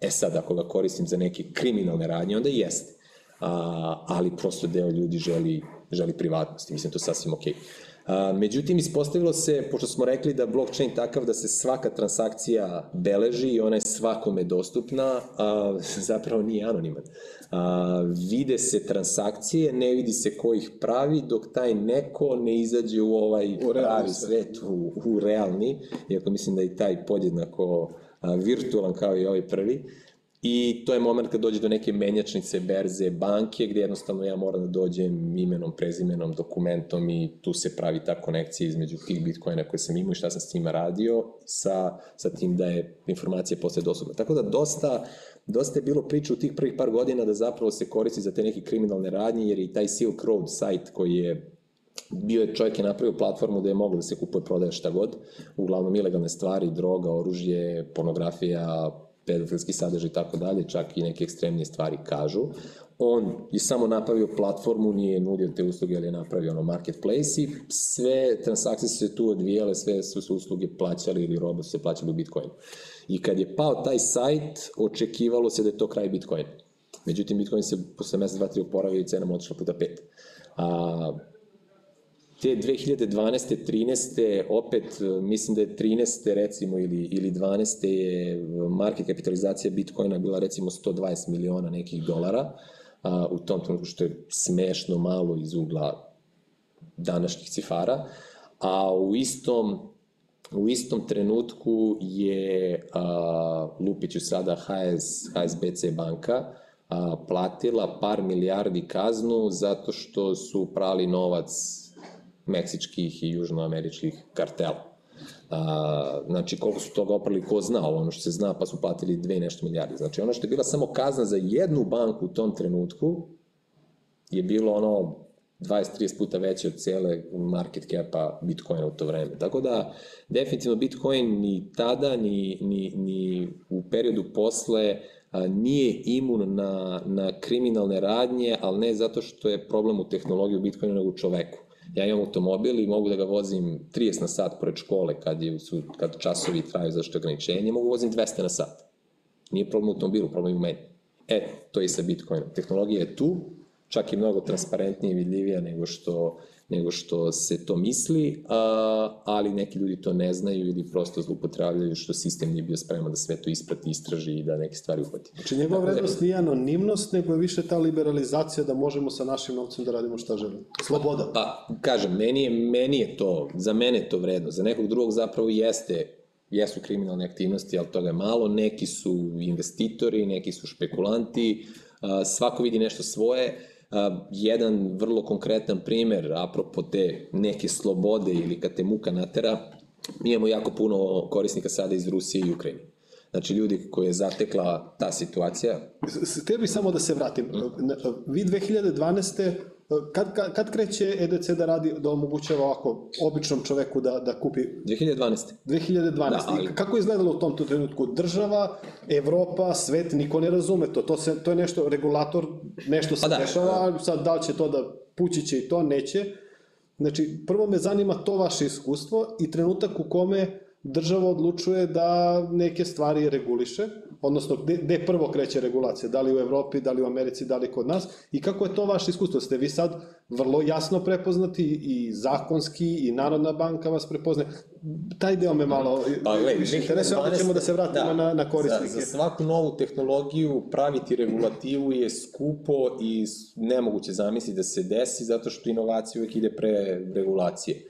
E sad, ako ga koristim za neke kriminalne radnje, onda jeste. A, ali prosto deo ljudi želi, želi privatnost mislim to sasvim okej. Okay. A, međutim, ispostavilo se, pošto smo rekli da blockchain takav da se svaka transakcija beleži i ona je svakome dostupna, a, zapravo nije anoniman. A, vide se transakcije, ne vidi se ko ih pravi, dok taj neko ne izađe u ovaj u pravi svet, u, u realni, iako mislim da je i taj podjednako virtualan kao i ovaj prvi. I to je moment kad dođe do neke menjačnice, berze, banke, gde jednostavno ja moram da dođem imenom, prezimenom, dokumentom i tu se pravi ta konekcija između tih bitcoina koje sam imao i šta sam s njima radio sa, sa tim da je informacija posle dostupna. Tako da dosta, dosta je bilo priča u tih prvih par godina da zapravo se koristi za te neke kriminalne radnje, jer i taj Silk Road sajt koji je bio je čovjek je napravio platformu da je moglo da se kupuje, prodaje šta god, uglavnom ilegalne stvari, droga, oružje, pornografija, pedofilski sadržaj i tako dalje, čak i neke ekstremnije stvari kažu. On je samo napravio platformu, nije nudio te usluge, ali je napravio ono marketplace i sve transakcije su se tu odvijale, sve su se usluge plaćali ili robo su se plaćali u Bitcoinu. I kad je pao taj sajt, očekivalo se da je to kraj Bitcoina. Međutim, Bitcoin se posle mesec, dva, tri oporavio i cena mu otišla puta pet. A, te 2012. 13. opet mislim da je 13. recimo ili, ili 12. je market kapitalizacija Bitcoina bila recimo 120 miliona nekih dolara a, u tom trenutku što je smešno malo iz ugla današnjih cifara, a u istom u istom trenutku je a, Lupiću sada HS, HSBC banka a, platila par milijardi kaznu zato što su prali novac meksičkih i južnoameričkih kartela. A, znači, koliko su toga oprali, ko zna, ono što se zna, pa su platili dve nešto milijarde. Znači, ono što je bila samo kazna za jednu banku u tom trenutku, je bilo ono 20-30 puta veće od cele market capa Bitcoina u to vreme. Tako da, definitivno Bitcoin ni tada, ni, ni, ni u periodu posle a, nije imun na, na kriminalne radnje, ali ne zato što je problem u tehnologiji u Bitcoinu, nego u čoveku. Ja imam automobil i mogu da ga vozim 30 na sat pored škole kad, je, su, kad časovi traju zašto ograničenje, mogu vozim 200 na sat. Nije problem u automobilu, problem je u meni. E, to je i sa Bitcoinom. Tehnologija je tu, čak i mnogo transparentnije i vidljivija nego što nego što se to misli, a, ali neki ljudi to ne znaju ili prosto zlupotravljaju što sistem nije bio spreman da sve to isprati, istraži i da neke stvari uhvati. Znači njegova vrednost nije anonimnost, nego je više ta liberalizacija da možemo sa našim novcem da radimo šta želimo. Sloboda. Pa, kažem, meni je, meni je to, za mene je to vredno, za nekog drugog zapravo jeste jesu kriminalne aktivnosti, ali toga je malo, neki su investitori, neki su špekulanti, svako vidi nešto svoje, jedan vrlo konkretan primer, apropo te neke slobode ili kad te muka natera, mi imamo jako puno korisnika sada iz Rusije i Ukrajine. Znači, ljudi koje je zatekla ta situacija... Htio bih samo da se vratim. Vi 2012. Kad, kad, kad kreće EDC da radi, da omogućava ovako običnom čoveku da, da kupi 2012. 2012. Da, ali... Kako je izgledalo u tom trenutku? Država, Evropa, svet, niko ne razume to. To, se, to je nešto, regulator, nešto se pa da, dešava, sad da li će to da pući će i to, neće. Znači, prvo me zanima to vaše iskustvo i trenutak u kome država odlučuje da neke stvari reguliše, odnosno gde, gde prvo kreće regulacija, da li u Evropi, da li u Americi, da li kod nas i kako je to vaše iskustvo? Ste vi sad vrlo jasno prepoznati i zakonski i Narodna banka vas prepozne. Taj deo me malo pa, gled, više interesuje, onda ćemo da se vratimo da, na, na korisnike. Za, za svaku novu tehnologiju praviti regulativu je skupo i nemoguće zamisliti da se desi zato što inovacija uvek ide pre regulacije.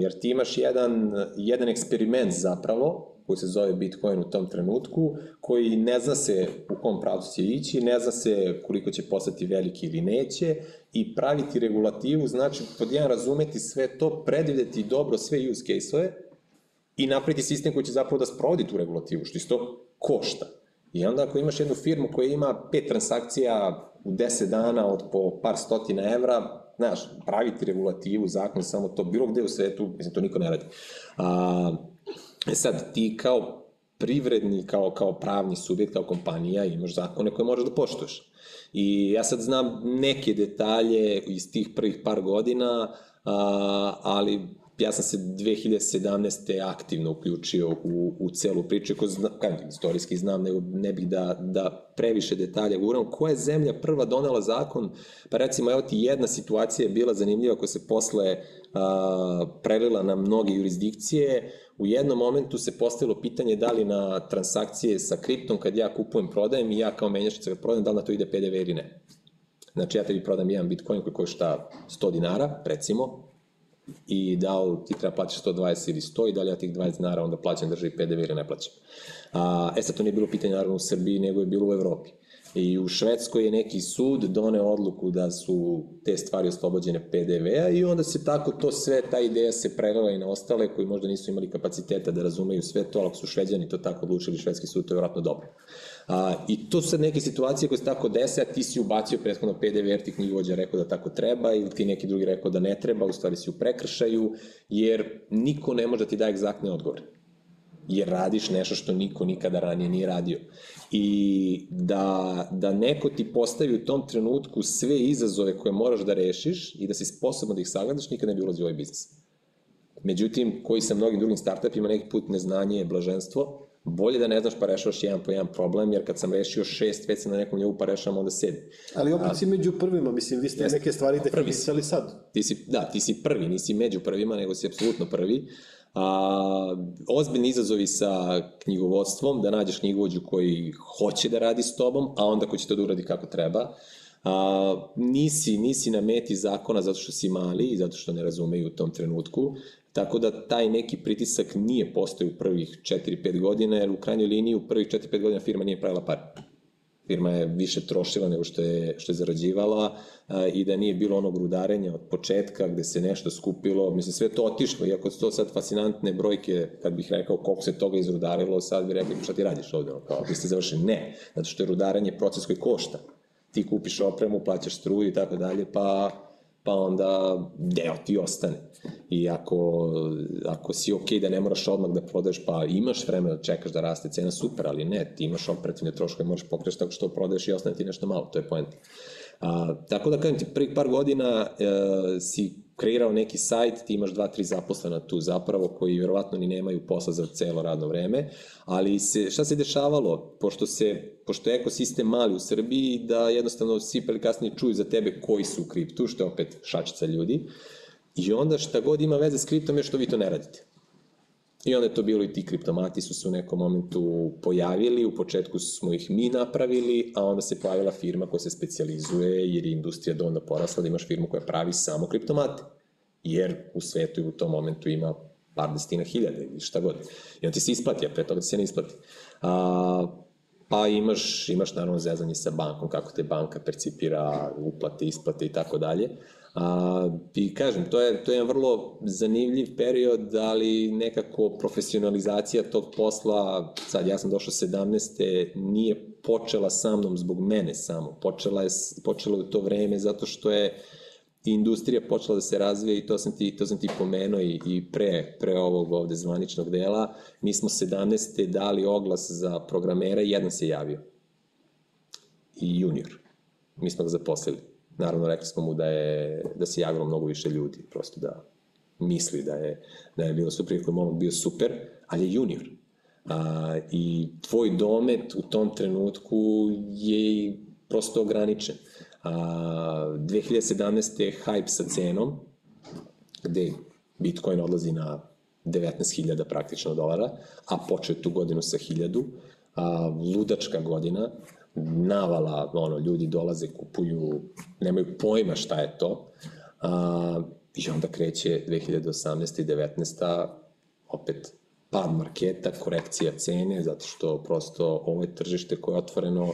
Jer ti imaš jedan, jedan eksperiment zapravo, koji se zove Bitcoin u tom trenutku, koji ne zna se u kom pravcu će ići, ne zna se koliko će postati veliki ili neće i praviti regulativu znači pod jedan razumeti sve to, predvideti dobro sve use case-ove i napraviti sistem koji će zapravo da sprovodi tu regulativu, što isto košta. I onda ako imaš jednu firmu koja ima pet transakcija u 10 dana od po par stotina evra, znaš, praviti regulativu, zakon, samo to, bilo gde u svetu, mislim, to niko ne radi. A, e sad, ti kao privredni, kao, kao pravni subjekt, kao kompanija, imaš zakone koje moraš da poštuješ. I ja sad znam neke detalje iz tih prvih par godina, a, ali ja sam se 2017. aktivno uključio u, u celu priču, ko zna, kajem, istorijski znam, nego ne bih da, da previše detalja guram. Koja je zemlja prva donela zakon? Pa recimo, evo ti jedna situacija je bila zanimljiva koja se posle a, prelila na mnoge jurisdikcije. U jednom momentu se postavilo pitanje da li na transakcije sa kriptom, kad ja kupujem, prodajem i ja kao menjačica kad prodajem, da li na to ide PDV ili ne. Znači, ja tebi prodam jedan bitcoin koji košta 100 dinara, recimo, i da li ti treba plaćati 120 ili 100 i da li ja tih 20 dinara onda plaćam državi PDV ili ne plaćam. A, e sad to nije bilo pitanje naravno u Srbiji, nego je bilo u Evropi. I u Švedskoj je neki sud doneo odluku da su te stvari oslobođene PDV-a i onda se tako to sve, ta ideja se prelila i na ostale koji možda nisu imali kapaciteta da razumeju sve to, ali ako su šveđani to tako odlučili, švedski sud, to je vratno dobro. A, I to su sad neke situacije koje se tako dese, a ti si ubacio prethodno PDV, jer ti knjigovođa rekao da tako treba, ili ti neki drugi rekao da ne treba, u stvari si u prekršaju, jer niko ne može da ti da egzaktne odgovore jer radiš nešto što niko nikada ranije nije radio. I da, da neko ti postavi u tom trenutku sve izazove koje moraš da rešiš i da si sposoban da ih sagledaš, nikada ne bi ulazio u ovaj biznis. Međutim, koji sa mnogim drugim startupima neki put neznanje je blaženstvo, bolje da ne znaš pa rešavaš jedan po jedan problem, jer kad sam rešio šest, već sam na nekom nivou pa rešavam onda sedmi. Ali opet si među prvima, mislim, vi ste jeste, neke stvari definisali sad. Ti si, da, ti si prvi, nisi među prvima, nego si apsolutno prvi. A, ozbiljni izazovi sa knjigovodstvom, da nađeš knjigovođu koji hoće da radi s tobom, a onda ko će to da uradi kako treba. A, nisi, nisi na meti zakona zato što si mali i zato što ne razumeju u tom trenutku. Tako da taj neki pritisak nije postao u prvih 4-5 godina, jer u krajnjoj liniji u prvih 4-5 godina firma nije pravila pare. Firma je više trošila nego što je, što je zarađivala a, i da nije bilo onog rudarenja od početka gde se nešto skupilo, mislim sve to otišlo, iako su to sad fascinantne brojke, kad bih rekao koliko se toga izrudarilo, sad bih rekao šta ti radiš ovde, kao vi ste završili, ne, zato što je rudaranje proces koji košta. Ti kupiš opremu, plaćaš struju i tako dalje, pa pa onda deo ti ostane. I ako, ako si ok da ne moraš odmah da prodaješ, pa imaš vremena da čekaš da raste cena, super, ali ne, ti imaš operativne troškove, moraš pokreći tako što prodaješ i ostane ti nešto malo, to je poenta. A, tako da kažem ti, prvih par godina e, si kreirao neki sajt, ti imaš dva, tri zaposlena tu zapravo koji verovatno ni nemaju posla za celo radno vreme, ali se, šta se dešavalo, pošto, se, pošto je ekosistem mali u Srbiji, da jednostavno svi pre kasnije čuju za tebe koji su u kriptu, što je opet šačica ljudi, i onda šta god ima veze s kriptom je što vi to ne radite. I onda je to bilo i ti kriptomati su se u nekom momentu pojavili, u početku smo ih mi napravili, a onda se pojavila firma koja se specializuje jer je industrija dovoljno porasla da imaš firmu koja pravi samo kriptomate. Jer u svetu u tom momentu ima par desetina hiljada ili šta god. I onda ti se isplati, a pre toga ti se ne isplati. A, pa imaš, imaš naravno zezanje sa bankom, kako te banka percipira uplate, isplate i tako dalje. A, I kažem, to je, to je vrlo zanimljiv period, ali nekako profesionalizacija tog posla, sad ja sam došao 17. nije počela sa mnom zbog mene samo. Počela je, počelo je to vreme zato što je industrija počela da se razvija i to sam ti, to sam ti pomenuo i, i pre, pre ovog ovde zvaničnog dela. Mi smo 17. dali oglas za programera i jedan se javio. I junior. Mi smo ga zaposlili. Naravno, rekli smo mu da, je, da se javilo mnogo više ljudi, prosto da misli da je, da je bilo super, je momak bio super, ali je junior. A, I tvoj domet u tom trenutku je prosto ograničen. A, 2017. je hype sa cenom, gde Bitcoin odlazi na 19.000 praktično dolara, a počeo tu godinu sa 1000, a, ludačka godina, navala, ono, ljudi dolaze, kupuju, nemaju pojma šta je to, a, i onda kreće 2018. i 19. opet pad marketa, korekcija cene, zato što prosto ovo je tržište koje je otvoreno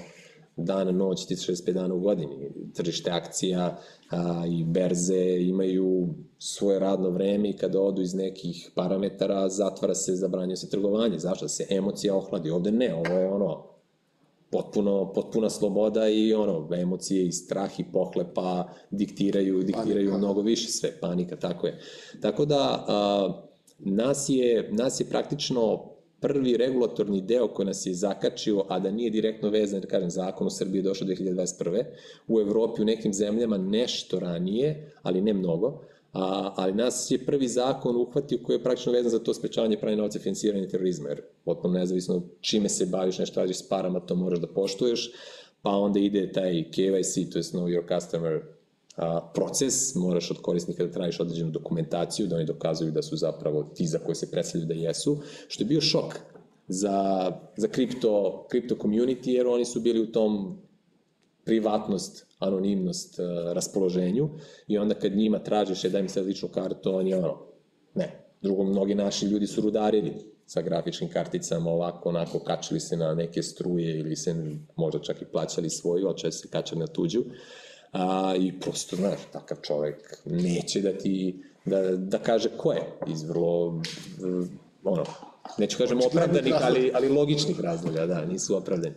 dan, noć, 365 dana u godini. Tržište akcija a, i berze imaju svoje radno vreme i kada odu iz nekih parametara, zatvara se, zabranjuje se trgovanje. Zašto? Da se emocija ohladi. Ovde ne, ovo je ono, potpuno, potpuna sloboda i ono, emocije i strah i pohlepa diktiraju, diktiraju panika. mnogo više sve, panika, tako je. Tako da, a, nas je, nas je praktično prvi regulatorni deo koji nas je zakačio, a da nije direktno vezan, da kažem, zakon u Srbiji je došao 2021. U Evropi, u nekim zemljama nešto ranije, ali ne mnogo, a, ali nas je prvi zakon uhvatio koji je praktično vezan za to sprečavanje pranja novca i finansiranje terorizma, jer potpuno nezavisno čime se baviš, nešto radiš s parama, to moraš da poštuješ, pa onda ide taj KYC, to je Know Your Customer a, proces, moraš od korisnika da tražiš određenu dokumentaciju, da oni dokazuju da su zapravo ti za koje se predstavljaju da jesu, što je bio šok za, za kripto, kripto community, jer oni su bili u tom privatnost, anonimnost uh, raspoloženju i onda kad njima tražiš je daj mi sad ličnu kartu, oni ono, ne. Drugo, mnogi naši ljudi su rudarili sa grafičkim karticama, ovako, onako, kačili se na neke struje ili se možda čak i plaćali svoju, ali često se kačali na tuđu. A, I prosto, znaš, takav čovek neće da ti, da, da kaže ko je iz vrlo, ono, neću kažem opravdanih, ali, ali logičnih razloga, da, nisu opravdani.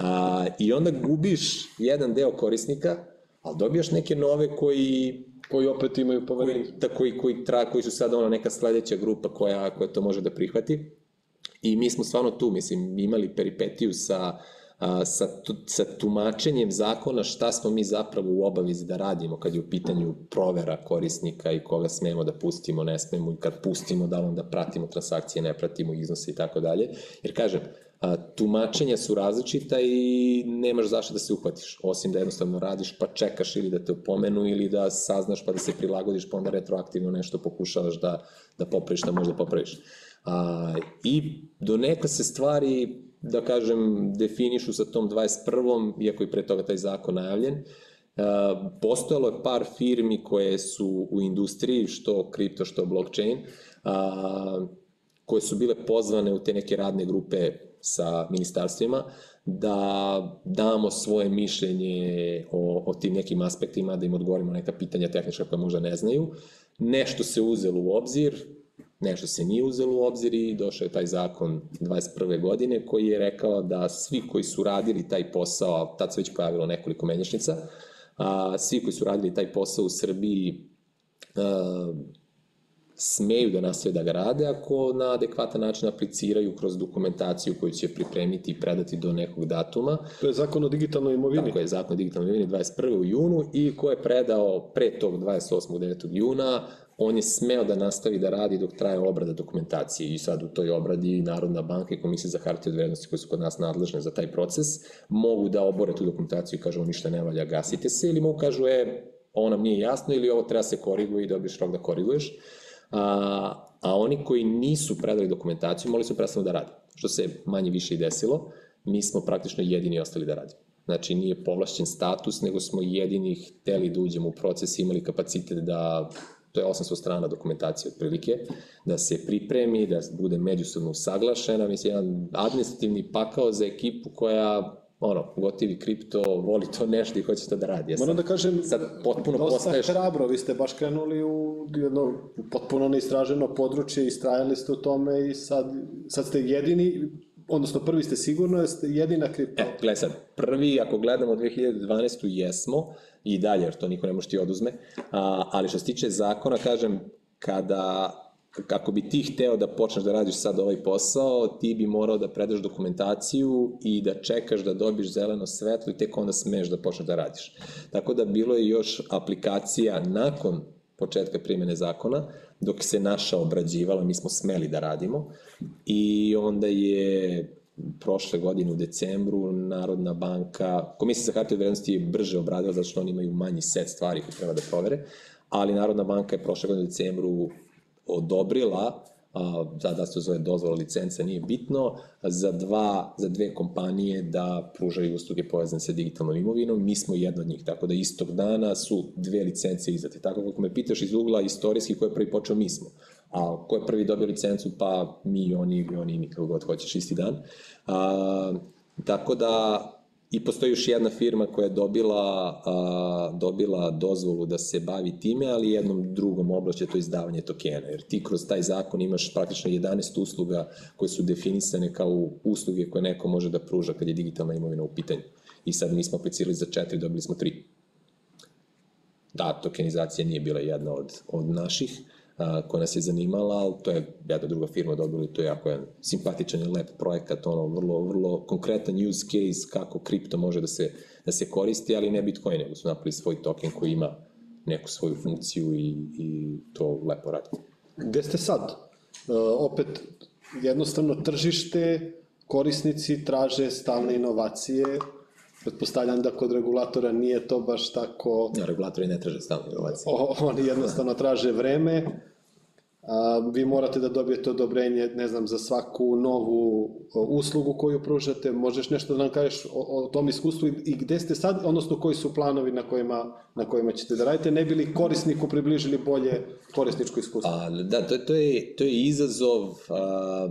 A, I onda gubiš jedan deo korisnika, ali dobijaš neke nove koji koji opet imaju poverenje. Da, koji, koji, tra, koji su sada ona neka sledeća grupa koja, koja to može da prihvati. I mi smo stvarno tu, mislim, imali peripetiju sa, a, sa, tu, sa tumačenjem zakona šta smo mi zapravo u obavezi da radimo kad je u pitanju provera korisnika i koga smemo da pustimo, ne smemo i kad pustimo da onda pratimo transakcije, ne pratimo iznose i tako dalje. Jer kažem, a, tumačenja su različita i nemaš zašto da se uhvatiš, osim da jednostavno radiš pa čekaš ili da te upomenu ili da saznaš pa da se prilagodiš pa onda retroaktivno nešto pokušavaš da, da popraviš šta možda popraviš. A, I do neka se stvari, da kažem, definišu sa tom 21. iako je pre toga taj zakon najavljen, a, postojalo je par firmi koje su u industriji, što kripto, što blockchain, a, koje su bile pozvane u te neke radne grupe sa ministarstvima, da damo svoje mišljenje o, o tim nekim aspektima, da im odgovorimo neka pitanja tehnička koja možda ne znaju. Nešto se uzelo u obzir, nešto se nije uzelo u obzir i došao je taj zakon 21. godine koji je rekao da svi koji su radili taj posao, tad se već pojavilo nekoliko menjačnica, a, svi koji su radili taj posao u Srbiji a, smeju da nastave da ga rade ako na adekvatan način apliciraju kroz dokumentaciju koju će pripremiti i predati do nekog datuma. To je zakon o digitalnoj imovini. Tako je, zakon o digitalnoj imovini 21. u junu i ko je predao pre tog 28. 9. juna, on je smeo da nastavi da radi dok traje obrada dokumentacije i sad u toj obradi Narodna banka i Komisija za hartije od vrednosti koje su kod nas nadležne za taj proces mogu da obore tu dokumentaciju i kažu ništa ne valja, gasite se ili mogu kažu e, ovo nam nije jasno ili ovo treba se koriguje i dobiješ rok da koriguješ a, a oni koji nisu predali dokumentaciju morali su prestanu da rade, što se manje više i desilo, mi smo praktično jedini ostali da radimo. Znači, nije povlašćen status, nego smo jedini hteli da uđemo u proces, imali kapacitet da, to je 800 strana dokumentacije otprilike, da se pripremi, da bude međusobno usaglašena, mislim, jedan administrativni pakao za ekipu koja ono, gotivi kripto, voli to nešto i hoće to da radi. Ja Moram da kažem, sad potpuno dosta postaješ... hrabro, vi ste baš krenuli u jedno potpuno neistraženo područje, istrajali ste u tome i sad, sad ste jedini odnosno prvi ste sigurno, jeste jedina kripto... E, gledaj sad, prvi, ako gledamo 2012. jesmo, i dalje, jer to niko ne može ti oduzme, a, ali što se tiče zakona, kažem, kada kako bi ti hteo da počneš da radiš sad ovaj posao, ti bi morao da predaš dokumentaciju i da čekaš da dobiš zeleno svetlo i tek onda smeš da počneš da radiš. Tako da bilo je još aplikacija nakon početka primjene zakona, dok se naša obrađivala, mi smo smeli da radimo i onda je prošle godine u decembru Narodna banka, Komisija za hartije vrednosti je brže obradila zato što oni imaju manji set stvari koje treba da provere, ali Narodna banka je prošle godine u decembru odobrila a, da se zove dozvola licenca, nije bitno, za, dva, za dve kompanije da pružaju usluge povezane sa digitalnom imovinom. Mi smo jedna od njih, tako da istog dana su dve licence izdate. Tako kako me pitaš iz ugla istorijski ko je prvi počeo, mi smo. A ko je prvi dobio licencu, pa mi oni oni, kako god hoćeš, isti dan. A, tako da I postoji još jedna firma koja je dobila, a, dobila dozvolu da se bavi time, ali jednom drugom oblašće to izdavanje tokena, jer ti kroz taj zakon imaš praktično 11 usluga koje su definisane kao usluge koje neko može da pruža kad je digitalna imovina u pitanju. I sad mi smo aplicirali za četiri, dobili smo tri. Da, tokenizacija nije bila jedna od, od naših, a, koja nas je zanimala, ali to je jedna druga firma dobila i to je jako jedan simpatičan i lep projekat, ono, vrlo, vrlo konkretan use case kako kripto može da se, da se koristi, ali ne Bitcoin, nego su napravili svoj token koji ima neku svoju funkciju i, i to lepo radi. Gde ste sad? Uh, opet, jednostavno tržište, korisnici traže stalne inovacije, Pretpostavljam da kod regulatora nije to baš tako... Ja, regulatori ne traže stalne inovacije. O, oni jednostavno traže vreme, a, vi morate da dobijete odobrenje, ne znam, za svaku novu uslugu koju pružate, možeš nešto da nam kažeš o, o tom iskustvu i, i gde ste sad, odnosno koji su planovi na kojima, na kojima ćete da radite, ne bili korisniku približili bolje korisničko iskustvo? A, da, to, to, je, to je izazov... A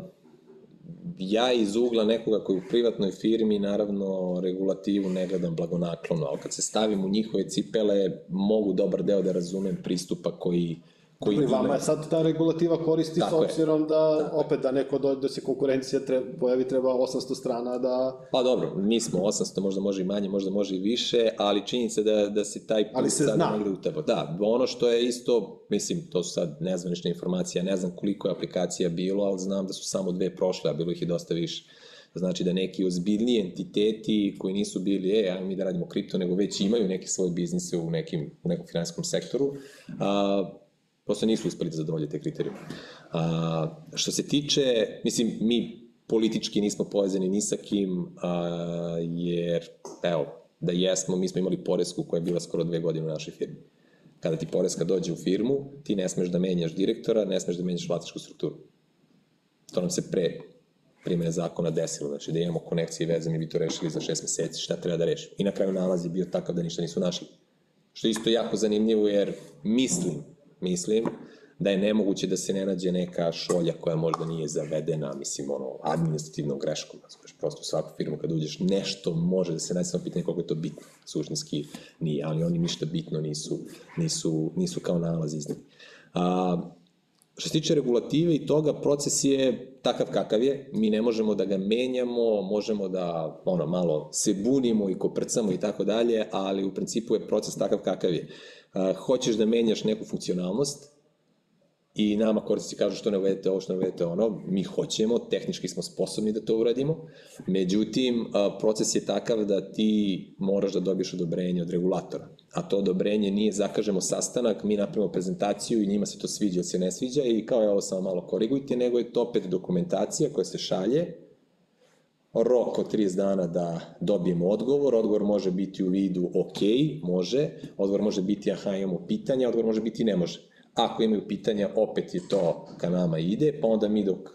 ja iz ugla nekoga koji u privatnoj firmi naravno regulativu ne gledam blagonaklono, ali kad se stavim u njihove cipele mogu dobar deo da razumem pristupa koji koji Pri vama je sad ta regulativa koristi Tako s obzirom da Tako opet da neko do, da se konkurencija treba, pojavi treba 800 strana da... Pa dobro, mi smo 800, možda može i manje, možda može i više, ali činjenica da, da se taj ali se zna. negde utebo. Da, ono što je isto, mislim, to su sad nezvanične informacije, ja ne znam koliko je aplikacija bilo, ali znam da su samo dve prošle, a bilo ih i dosta više. Znači da neki ozbiljni entiteti koji nisu bili, e, ajmo mi da radimo kripto, nego već imaju neke svoje biznise u, nekim, u nekom finansijskom sektoru, a, prosto nisu uspeli da zadovolje te kriterijume. A, što se tiče, mislim, mi politički nismo povezani ni sa kim, a, jer, evo, da jesmo, mi smo imali poresku koja je bila skoro dve godine u našoj firmi. Kada ti poreska dođe u firmu, ti ne smeš da menjaš direktora, ne smeš da menjaš vlasničku strukturu. To nam se pre primene zakona desilo, znači da imamo konekcije i veze, mi bi to rešili za šest meseci, šta treba da rešimo. I na kraju nalaz je bio takav da ništa nisu našli. Što je isto jako zanimljivo jer mislim mislim da je nemoguće da se ne nađe neka šolja koja možda nije zavedena, mislim, ono, administrativnom greškom. Znači, prosto u svaku firmu kad uđeš nešto može da se nađe samo pitanje koliko je to bitno. Suštinski nije, ali oni ništa bitno nisu, nisu, nisu kao nalaz iznad. A, što se tiče regulative i toga, proces je takav kakav je, mi ne možemo da ga menjamo, možemo da ono, malo se bunimo i koprcamo i tako dalje, ali u principu je proces takav kakav je hoćeš da menjaš neku funkcionalnost i nama korisnici kažu što ne uvedete ovo, što ne uvedete ono, mi hoćemo, tehnički smo sposobni da to uradimo, međutim, proces je takav da ti moraš da dobiješ odobrenje od regulatora, a to odobrenje nije zakažemo sastanak, mi napravimo prezentaciju i njima se to sviđa ili se ne sviđa i kao je ovo samo malo korigujte, nego je to opet dokumentacija koja se šalje, rok od 30 dana da dobijemo odgovor, odgovor može biti u vidu ok, može, odgovor može biti aha imamo pitanja, odgovor može biti ne može. Ako imaju pitanja, opet je to ka nama ide, pa onda mi dok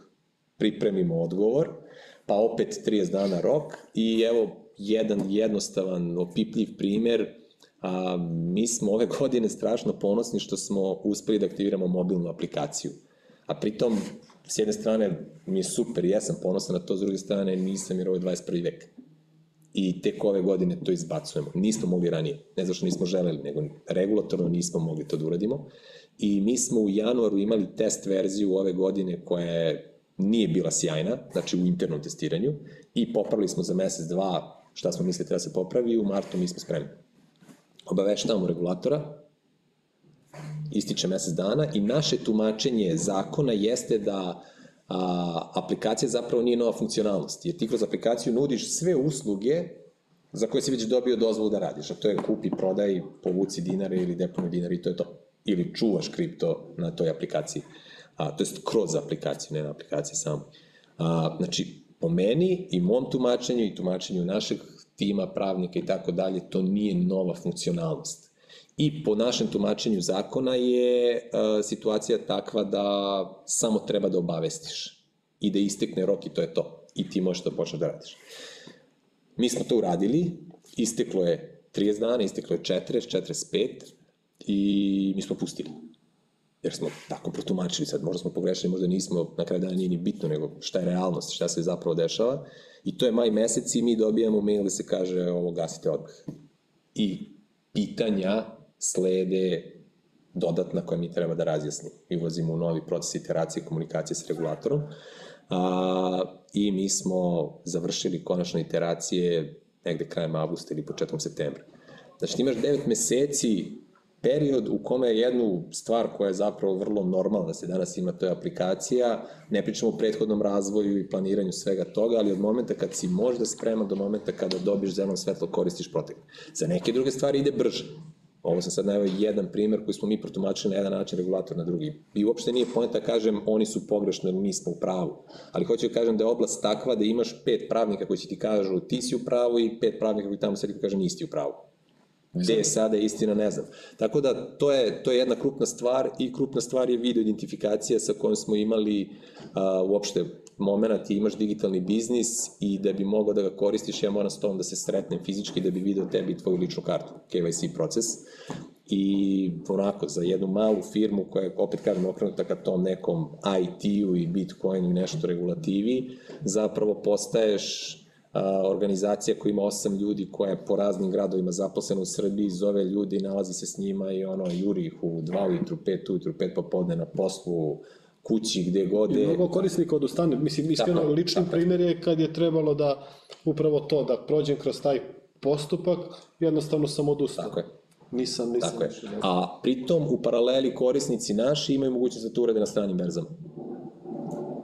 pripremimo odgovor, pa opet 30 dana rok. I evo jedan jednostavan, opipljiv primer, a, mi smo ove godine strašno ponosni što smo uspeli da aktiviramo mobilnu aplikaciju. A pritom s jedne strane mi je super, ja sam ponosan na to, s druge strane nisam jer ovo je 21. vek. I tek ove godine to izbacujemo. Nismo mogli ranije, ne zato što nismo želeli, nego regulatorno nismo mogli to da uradimo. I mi smo u januaru imali test verziju ove godine koja je nije bila sjajna, znači u internom testiranju, i popravili smo za mesec, dva, šta smo mislili da se popravi, u martu mi smo spremni. Obaveštavamo regulatora, ističe mesec dana i naše tumačenje zakona jeste da a, aplikacija zapravo nije nova funkcionalnost, jer ti kroz aplikaciju nudiš sve usluge za koje si već dobio dozvolu da radiš, a to je kupi, prodaj, povuci dinare ili deponu dinare i to je to. Ili čuvaš kripto na toj aplikaciji, a, to jest kroz aplikaciju, ne na aplikaciji samo. A, znači, po meni i mom tumačenju i tumačenju našeg tima, pravnika i tako dalje, to nije nova funkcionalnost. I po našem tumačenju zakona je uh, situacija takva da samo treba da obavestiš i da istekne rok i to je to. I ti možeš da počneš da radiš. Mi smo to uradili, isteklo je 30 dana, isteklo je 40, 45 i mi smo pustili. Jer smo tako protumačili sad, možda smo pogrešili, možda nismo, na kraju dana nije ni bitno, nego šta je realnost, šta se zapravo dešava. I to je maj mesec i mi dobijamo mail da se kaže ovo gasite odmah. I pitanja slede dodatna koja mi treba da razjasnimo. Mi ulazimo u novi proces iteracije i komunikacije s regulatorom a, i mi smo završili konačno iteracije negde krajem avgusta ili početkom septembra. Znači ti imaš 9 meseci period u kome je jednu stvar koja je zapravo vrlo normalna da se danas ima, to je aplikacija, ne pričamo o prethodnom razvoju i planiranju svega toga, ali od momenta kad si možda spreman do momenta kada dobiš zeleno svetlo, koristiš protek. Za neke druge stvari ide brže. Ovo sam sad najavio jedan primer koji smo mi protumačili na jedan način, regulator na drugi. I uopšte nije pojenta da kažem oni su pogrešni, mi smo u pravu. Ali hoću da kažem da je oblast takva da imaš pet pravnika koji će ti kažu ti si u pravu i pet pravnika koji tamo sedi kaže nisi u pravu. Gde je sada istina, ne znam. Tako da to je, to je jedna krupna stvar i krupna stvar je video identifikacija sa kojom smo imali a, uopšte moment i imaš digitalni biznis i da bi mogao da ga koristiš, ja moram s tom da se sretnem fizički da bi video tebi tvoju ličnu kartu, KYC proces. I onako, za jednu malu firmu koja je, opet kažem, okrenuta ka tom nekom IT-u i Bitcoinu i nešto regulativi, zapravo postaješ organizacija koja ima osam ljudi koja je po raznim gradovima zaposlena u Srbiji, zove ljudi, nalazi se s njima i ono, juri ih u dva ujutru, pet ujutru, pet popodne na poslu, kući, gde god je. I mnogo korisnika odustane. Mislim, iskreno, tako, lični tako. primjer je kad je trebalo da upravo to, da prođem kroz taj postupak, jednostavno sam odustao. Tako je. Nisam, nisam. Tako je. A pritom u paraleli korisnici naši imaju mogućnost da to urade na stranim berzama.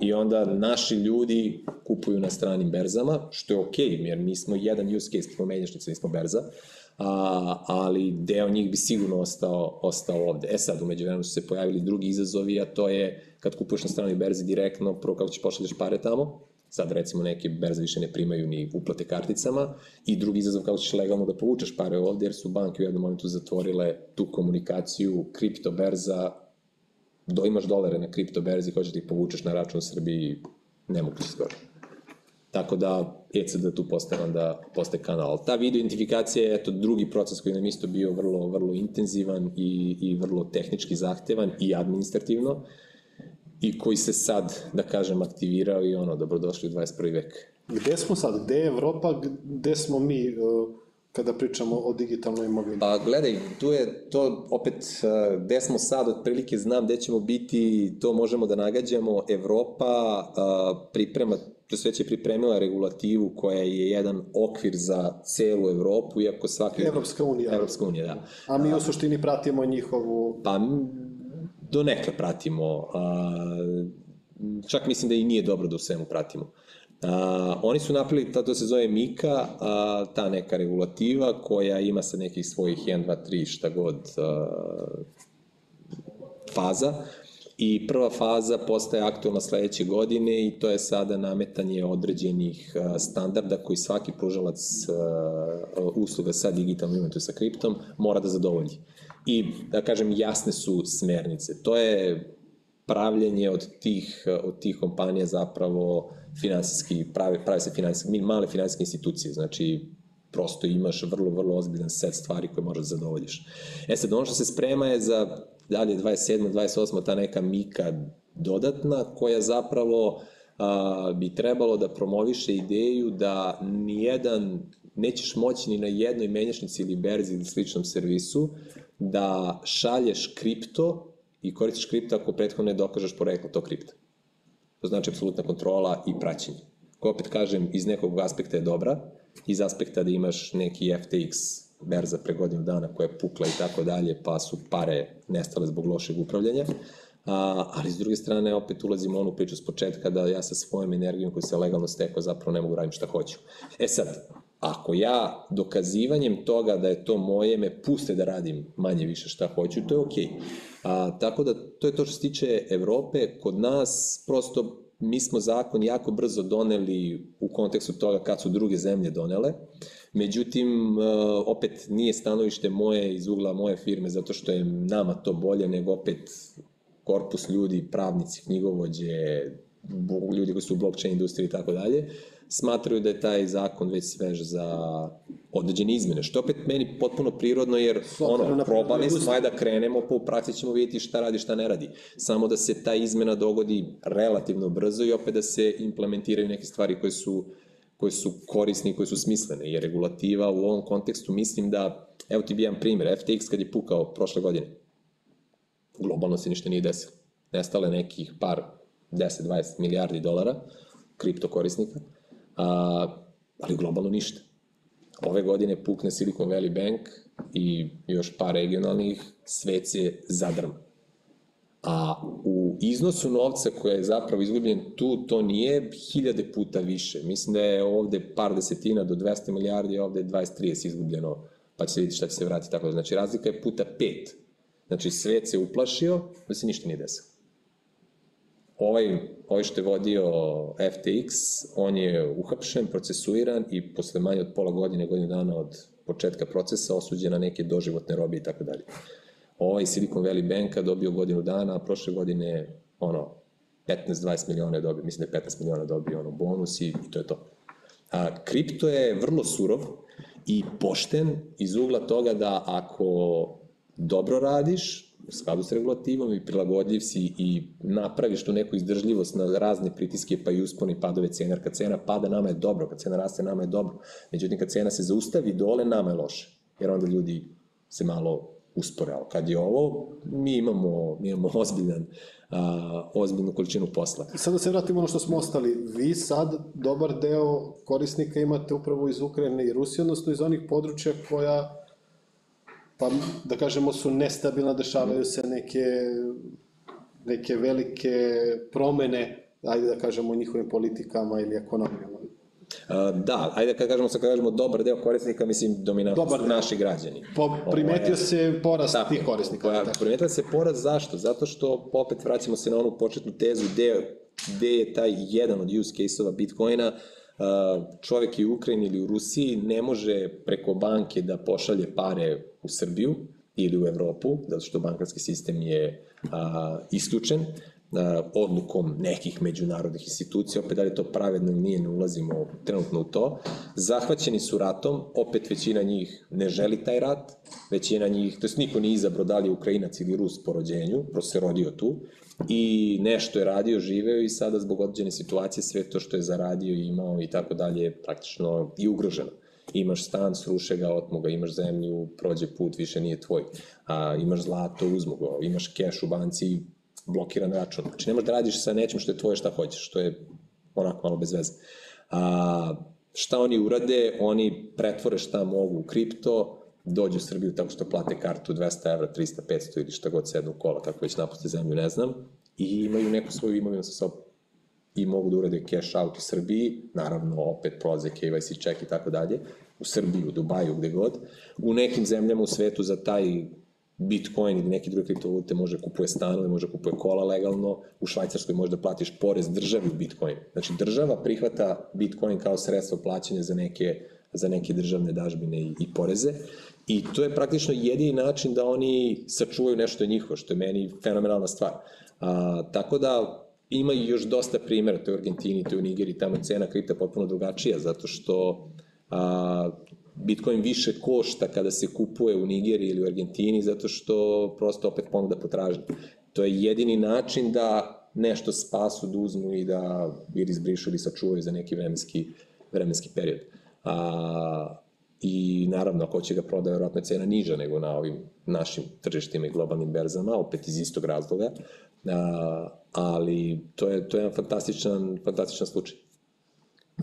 I onda naši ljudi kupuju na stranim berzama, što je okej, okay, jer mi smo jedan use case, smo menjačnica, nismo berza, a, ali deo njih bi sigurno ostao, ostao ovde. E sad, umeđu vremenu su se pojavili drugi izazovi, a to je kad kupuješ na stranoj berzi direktno, prvo kako ćeš pošalješ pare tamo, sad recimo neke berze više ne primaju ni uplate karticama i drugi izazov kako ćeš legalno da povučeš pare ovde jer su banke u jednom momentu zatvorile tu komunikaciju kripto berza do, imaš dolare na kripto berzi, hoćeš da ih povučeš na račun u Srbiji, nemoguće skoro. Tako da ECD tu postaje onda postaje kanal. Ta video identifikacija je eto drugi proces koji nam isto bio vrlo, vrlo intenzivan i, i vrlo tehnički zahtevan i administrativno i koji se sad, da kažem, aktivirao i ono, dobrodošli u 21. vek. Gde smo sad? Gde je Evropa? Gde smo mi? Uh kada pričamo o digitalnoj imovini? Pa gledaj, tu je to opet, eh, gde smo sad, otprilike znam gde ćemo biti, to možemo da nagađamo. Evropa eh, priprema, to sve će pripremila regulativu koja je jedan okvir za celu Evropu, iako svaki... Evropska unija. Evropska unija, da. A mi u suštini pratimo njihovu... Pa, do nekle pratimo. čak mislim da i nije dobro da u svemu pratimo. A, oni su napravili, to se zove Mika, a, ta neka regulativa koja ima sa nekih svojih 1, 2, 3, šta god a, faza. I prva faza postaje aktualna sledeće godine i to je sada nametanje određenih standarda koji svaki pružalac usluga sa digitalnom imenom, sa kriptom, mora da zadovolji. I, da kažem, jasne su smernice. To je pravljenje od tih, od tih kompanija zapravo finansijski, prave, prave se finansijski, male finansijske institucije, znači prosto imaš vrlo, vrlo ozbiljan set stvari koje možeš da zadovoljiš. E sad, ono što se sprema je za dalje 27. 28. ta neka mika dodatna koja zapravo a, bi trebalo da promoviše ideju da nijedan, nećeš moći ni na jednoj menjačnici ili berzi ili sličnom servisu da šalješ kripto i koristiš kripto ako prethodno ne dokažeš poreklo to kripta. To znači apsolutna kontrola i praćenje. Ko opet kažem, iz nekog aspekta je dobra, iz aspekta da imaš neki FTX berza pre godinu dana koja je pukla i tako dalje, pa su pare nestale zbog lošeg upravljanja. A, ali s druge strane opet ulazimo u onu priču s početka da ja sa svojom energijom koju se legalno stekao zapravo ne mogu raditi šta hoću. E sad, ako ja dokazivanjem toga da je to moje me puste da radim manje više šta hoću, to je okej. Okay. A, tako da to je to što se tiče Evrope, kod nas prosto mi smo zakon jako brzo doneli u kontekstu toga kad su druge zemlje donele. Međutim, e, opet nije stanovište moje iz ugla moje firme zato što je nama to bolje, nego opet korpus ljudi, pravnici, knjigovođe, ljudi koji su u blockchain industriji i tako dalje, smatraju da je taj zakon već svež za određene izmene, što opet meni potpuno prirodno, jer ono, probali smo, ajde da krenemo, u praksi ćemo vidjeti šta radi, šta ne radi. Samo da se ta izmena dogodi relativno brzo i opet da se implementiraju neke stvari koje su koje su korisne i koje su smislene. Jer regulativa u ovom kontekstu mislim da, evo ti bi jedan primjer, FTX kad je pukao prošle godine, globalno se ništa nije desilo. Nestale nekih par 10-20 milijardi dolara kripto korisnika, a, ali globalno ništa. Ove godine pukne Silicon Valley Bank i još par regionalnih, svet se zadrma. A u iznosu novca koja je zapravo izgubljen tu, to nije hiljade puta više. Mislim da je ovde par desetina do 200 milijardi, a ovde 20-30 izgubljeno, pa će se vidjeti šta će se vratiti tako. Znači, razlika je puta pet. Znači, svet se uplašio da se ništa nije desilo ovaj, ovaj što je vodio FTX, on je uhapšen, procesuiran i posle manje od pola godine, godinu dana od početka procesa osuđen na neke doživotne robe i tako dalje. Ovaj Silicon Valley Banka dobio godinu dana, a prošle godine ono, 15-20 miliona je dobio, mislim da je 15 miliona dobio ono bonus i, i to je to. A, kripto je vrlo surov i pošten iz ugla toga da ako dobro radiš, u skladu s regulativom i prilagodljiv si i napraviš tu neku izdržljivost na razne pritiske pa i usponi padove cena, jer kad cena pada nama je dobro, kad cena raste nama je dobro, međutim kad cena se zaustavi dole nama je loše, jer onda ljudi se malo uspore, ali kad je ovo, mi imamo, mi imamo ozbiljan, a, ozbiljnu količinu posla. I sad da se vratimo ono što smo ostali, vi sad dobar deo korisnika imate upravo iz Ukrajine i Rusije, odnosno iz onih područja koja pa da kažemo su nestabilna, dešavaju se neke, neke velike promene, ajde da kažemo, njihovim politikama ili ekonomijama. Uh, da, ajde kad kažemo, sad kažemo dobar deo korisnika, mislim dominantno su naši građani. Po, primetio se porast tako, tih korisnika. Pa, primetio se porast zašto? Zato što opet vraćamo se na onu početnu tezu gde, gde je taj jedan od use case-ova Bitcoina, čovek je u Ukrajini ili u Rusiji ne može preko banke da pošalje pare u Srbiju ili u Evropu, zato što bankarski sistem je a, isključen a, odlukom nekih međunarodnih institucija, opet da li to pravedno nije, ne ulazimo trenutno u to. Zahvaćeni su ratom, opet većina njih ne želi taj rat, većina njih, to jest niko nije izabro da li je Ukrajinac ili Rus po rođenju, prosto se rodio tu, i nešto je radio, živeo i sada zbog određene situacije sve to što je zaradio i imao i tako dalje praktično i ugroženo imaš stan, sruše ga, otmu ga, imaš zemlju, prođe put, više nije tvoj, a, imaš zlato, uzmu ga, imaš keš u banci, blokiran račun. Znači, ne možeš da radiš sa nečim što je tvoje šta hoćeš, što je onako malo bez veze. A, šta oni urade? Oni pretvore šta mogu u kripto, dođu u Srbiju tako što plate kartu 200 evra, 300, 500 ili šta god sednu kola, kako već napuste zemlju, ne znam, i imaju neku svoju imovinu sa sobom i mogu da urade cash out u Srbiji, naravno opet prolaze KYC check i tako dalje, u Srbiji, u Dubaju, gde god. U nekim zemljama u svetu za taj Bitcoin ili neki drugi kriptovalute može da kupuje stanove, može da kupuje kola legalno, u Švajcarskoj može da platiš porez državi u Bitcoin. Znači država prihvata Bitcoin kao sredstvo plaćanja za neke, za neke državne dažbine i, i poreze i to je praktično jedini način da oni sačuvaju nešto njihovo, što je meni fenomenalna stvar. A, tako da ima još dosta primjera, to je u Argentini, to je u Nigeriji, tamo cena kripta potpuno drugačija, zato što a, Bitcoin više košta kada se kupuje u Nigeriji ili u Argentini, zato što prosto opet ponuda potražnja. To je jedini način da nešto spasu, da uzmu i da ili izbrišu ili sačuvaju za neki vremenski, vremenski period. A, I naravno, ako će ga prodaje, vjerojatno je cena niža nego na ovim našim tržištima i globalnim berzama, opet iz istog razloga, a, ali to je, to je jedan fantastičan, fantastičan slučaj.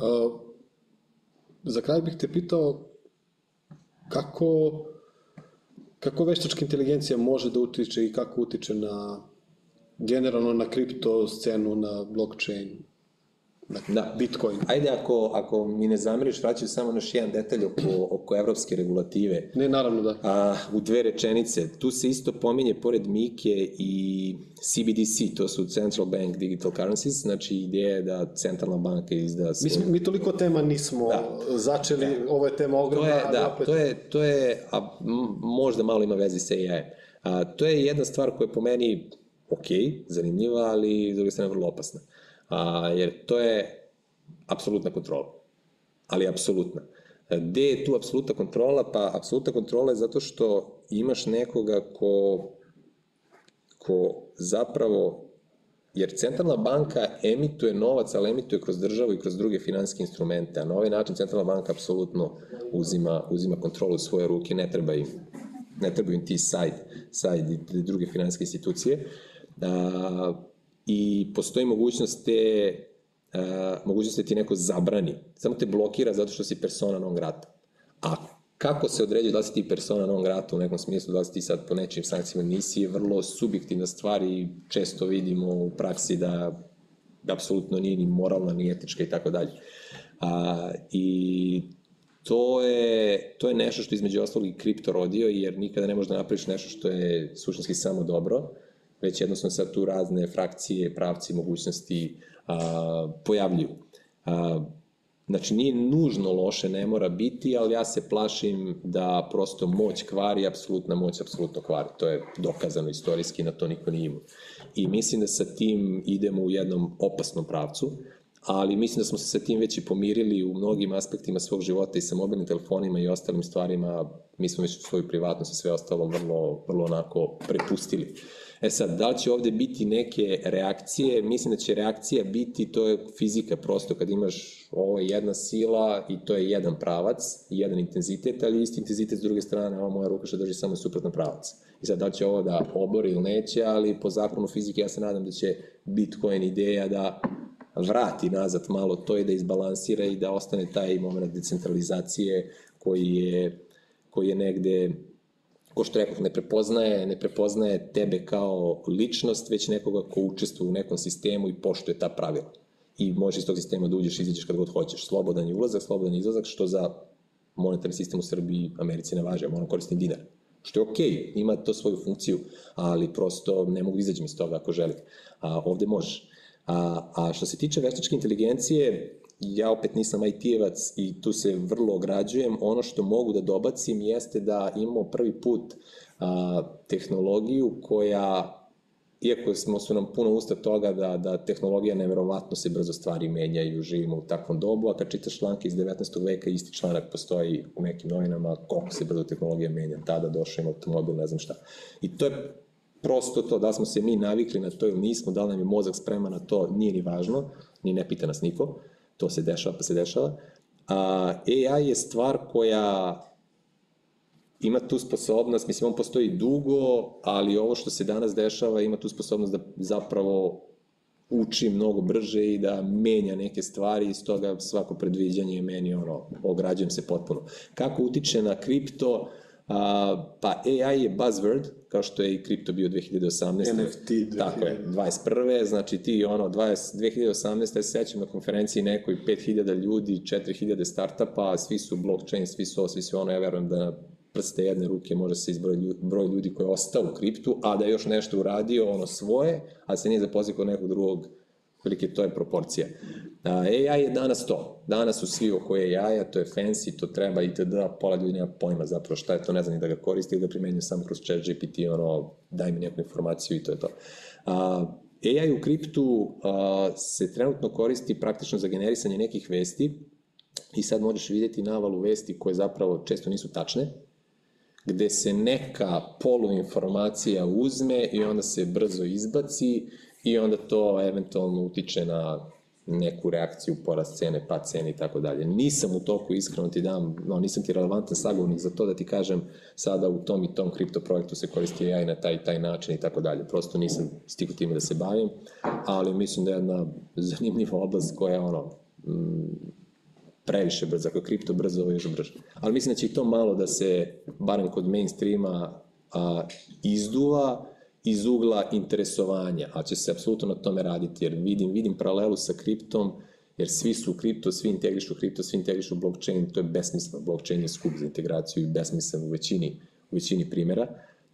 A, za kraj bih te pitao kako, kako veštačka inteligencija može da utiče i kako utiče na generalno na kripto scenu, na blockchain, na da. Bitcoin. Ajde, ako, ako mi ne zamiriš, vraćaju samo još jedan detalj oko, oko evropske regulative. Ne, naravno da. A, u dve rečenice. Tu se isto pominje, pored Mike i CBDC, to su Central Bank Digital Currencies, znači ideja je da centralna banka izda... Mi, mi toliko tema nismo da. začeli, da. ovo je tema ogromna. To je, da, opet... to je, to je a, možda malo ima veze sa AI. A, to je jedna stvar koja je po meni ok, zanimljiva, ali s druge strane vrlo opasna. A, jer to je apsolutna kontrola. Ali apsolutna. Gde je tu apsolutna kontrola? Pa apsolutna kontrola je zato što imaš nekoga ko, ko zapravo jer centralna banka emituje novac, ali emituje kroz državu i kroz druge finansijske instrumente, a na ovaj način centralna banka apsolutno uzima, uzima kontrolu u svoje ruke, ne treba im, ne treba im ti side, side i druge finansijske institucije. A, I postoji mogućnost te a, mogućnost da ti neko zabrani, samo te blokira zato što si persona non grata. A kako se određuje da li si ti persona non grata u nekom smislu, da si ti sad po nečim sankcijama nisi, je vrlo subjektivna stvar i često vidimo u praksi da, da apsolutno nije ni moralna, ni etička i tako dalje. A, I to je, to je nešto što između ostalog i kripto rodio, jer nikada ne možeš da napraviš nešto što je suštinski samo dobro, već jednostavno sad tu razne frakcije, pravci, mogućnosti a, pojavljuju. A, znači, nije nužno loše, ne mora biti, ali ja se plašim da prosto moć kvari, apsolutna moć apsolutno kvari. To je dokazano istorijski, na to niko nije imao. I mislim da sa tim idemo u jednom opasnom pravcu, ali mislim da smo se sa tim već i pomirili u mnogim aspektima svog života i sa mobilnim telefonima i ostalim stvarima, mi smo već svoju privatnost i sve ostalo vrlo, vrlo onako prepustili. E sad, da li će ovde biti neke reakcije? Mislim da će reakcija biti, to je fizika prosto, kad imaš ovo je jedna sila i to je jedan pravac, jedan intenzitet, ali isti intenzitet s druge strane, ova moja ruka što drži samo suprotno pravac. I sad, da li će ovo da obori ili neće, ali po zakonu fizike ja se nadam da će Bitcoin ideja da vrati nazad malo to i da izbalansira i da ostane taj moment decentralizacije koji je, koji je negde ko što rekao, ne prepoznaje, ne prepoznaje tebe kao ličnost, već nekoga ko učestvuje u nekom sistemu i poštuje ta pravila. I možeš iz tog sistema da uđeš i izađeš kad god hoćeš. Slobodan je ulazak, slobodan je izlazak, što za monetarni sistem u Srbiji i Americi ne važe, moram koristim dinar. Što je okej, okay, ima to svoju funkciju, ali prosto ne mogu da izađem iz toga ako želim. A ovde možeš. A, a što se tiče veštačke inteligencije, ja opet nisam IT-evac i tu se vrlo ograđujem. Ono što mogu da dobacim jeste da imamo prvi put a, tehnologiju koja iako smo su nam puno usta toga da, da tehnologija neverovatno se brzo stvari menja i živimo u takvom dobu, a kad čitaš članke iz 19. veka, isti članak postoji u nekim novinama, koliko se brzo tehnologija menja, tada došao im automobil, ne znam šta. I to je prosto to, da smo se mi navikli na to ili nismo, da li nam je mozak spreman na to, nije ni važno, ni ne pita nas niko to se dešava pa se dešava. A, AI je stvar koja ima tu sposobnost, mislim on postoji dugo, ali ovo što se danas dešava ima tu sposobnost da zapravo uči mnogo brže i da menja neke stvari i stoga svako predviđanje je meni ono, ograđujem se potpuno. Kako utiče na kripto, a, pa AI je buzzword, kao što je i kripto bio 2018. NFT 2000. Tako je, 21. Znači ti ono, 20, 2018. se sećam na konferenciji nekoj 5000 ljudi, 4000 startupa, svi su blockchain, svi su svi su ono, ja verujem da na prste jedne ruke može se izbroj broj ljudi koji je ostao u kriptu, a da je još nešto uradio ono svoje, a se nije zaposlio kod nekog drugog Otprilike to je proporcija. AI je danas to. Danas su svi oko AI-a, to je fancy, to treba i da pola ljudi nema pojma zapravo šta je to, ne znam ni da ga koristi ili da primenju samo kroz chat GPT, ono, daj mi neku informaciju i to je to. AI u kriptu se trenutno koristi praktično za generisanje nekih vesti i sad možeš vidjeti navalu vesti koje zapravo često nisu tačne, gde se neka poluinformacija uzme i onda se brzo izbaci i onda to eventualno utiče na neku reakciju, porast cene, pa cene i tako dalje. Nisam u toku, iskreno ti dam, no, nisam ti relevantan sagovornik za to da ti kažem sada u tom i tom kripto projektu se koristi AI na taj taj način i tako dalje. Prosto nisam stigu time da se bavim, ali mislim da je jedna zanimljiva oblast koja je ono, mm, previše brzo, ako je kripto brzo, ovo je još brže. Ali mislim da će i to malo da se, barem kod mainstreama, a, izduva, iz ugla interesovanja, a će se apsolutno na tome raditi, jer vidim, vidim paralelu sa kriptom, jer svi su kripto, svi integrišu kripto, svi integrišu blockchain, to je besmisleno, blockchain je skup za integraciju i besmislen u većini, u većini primjera,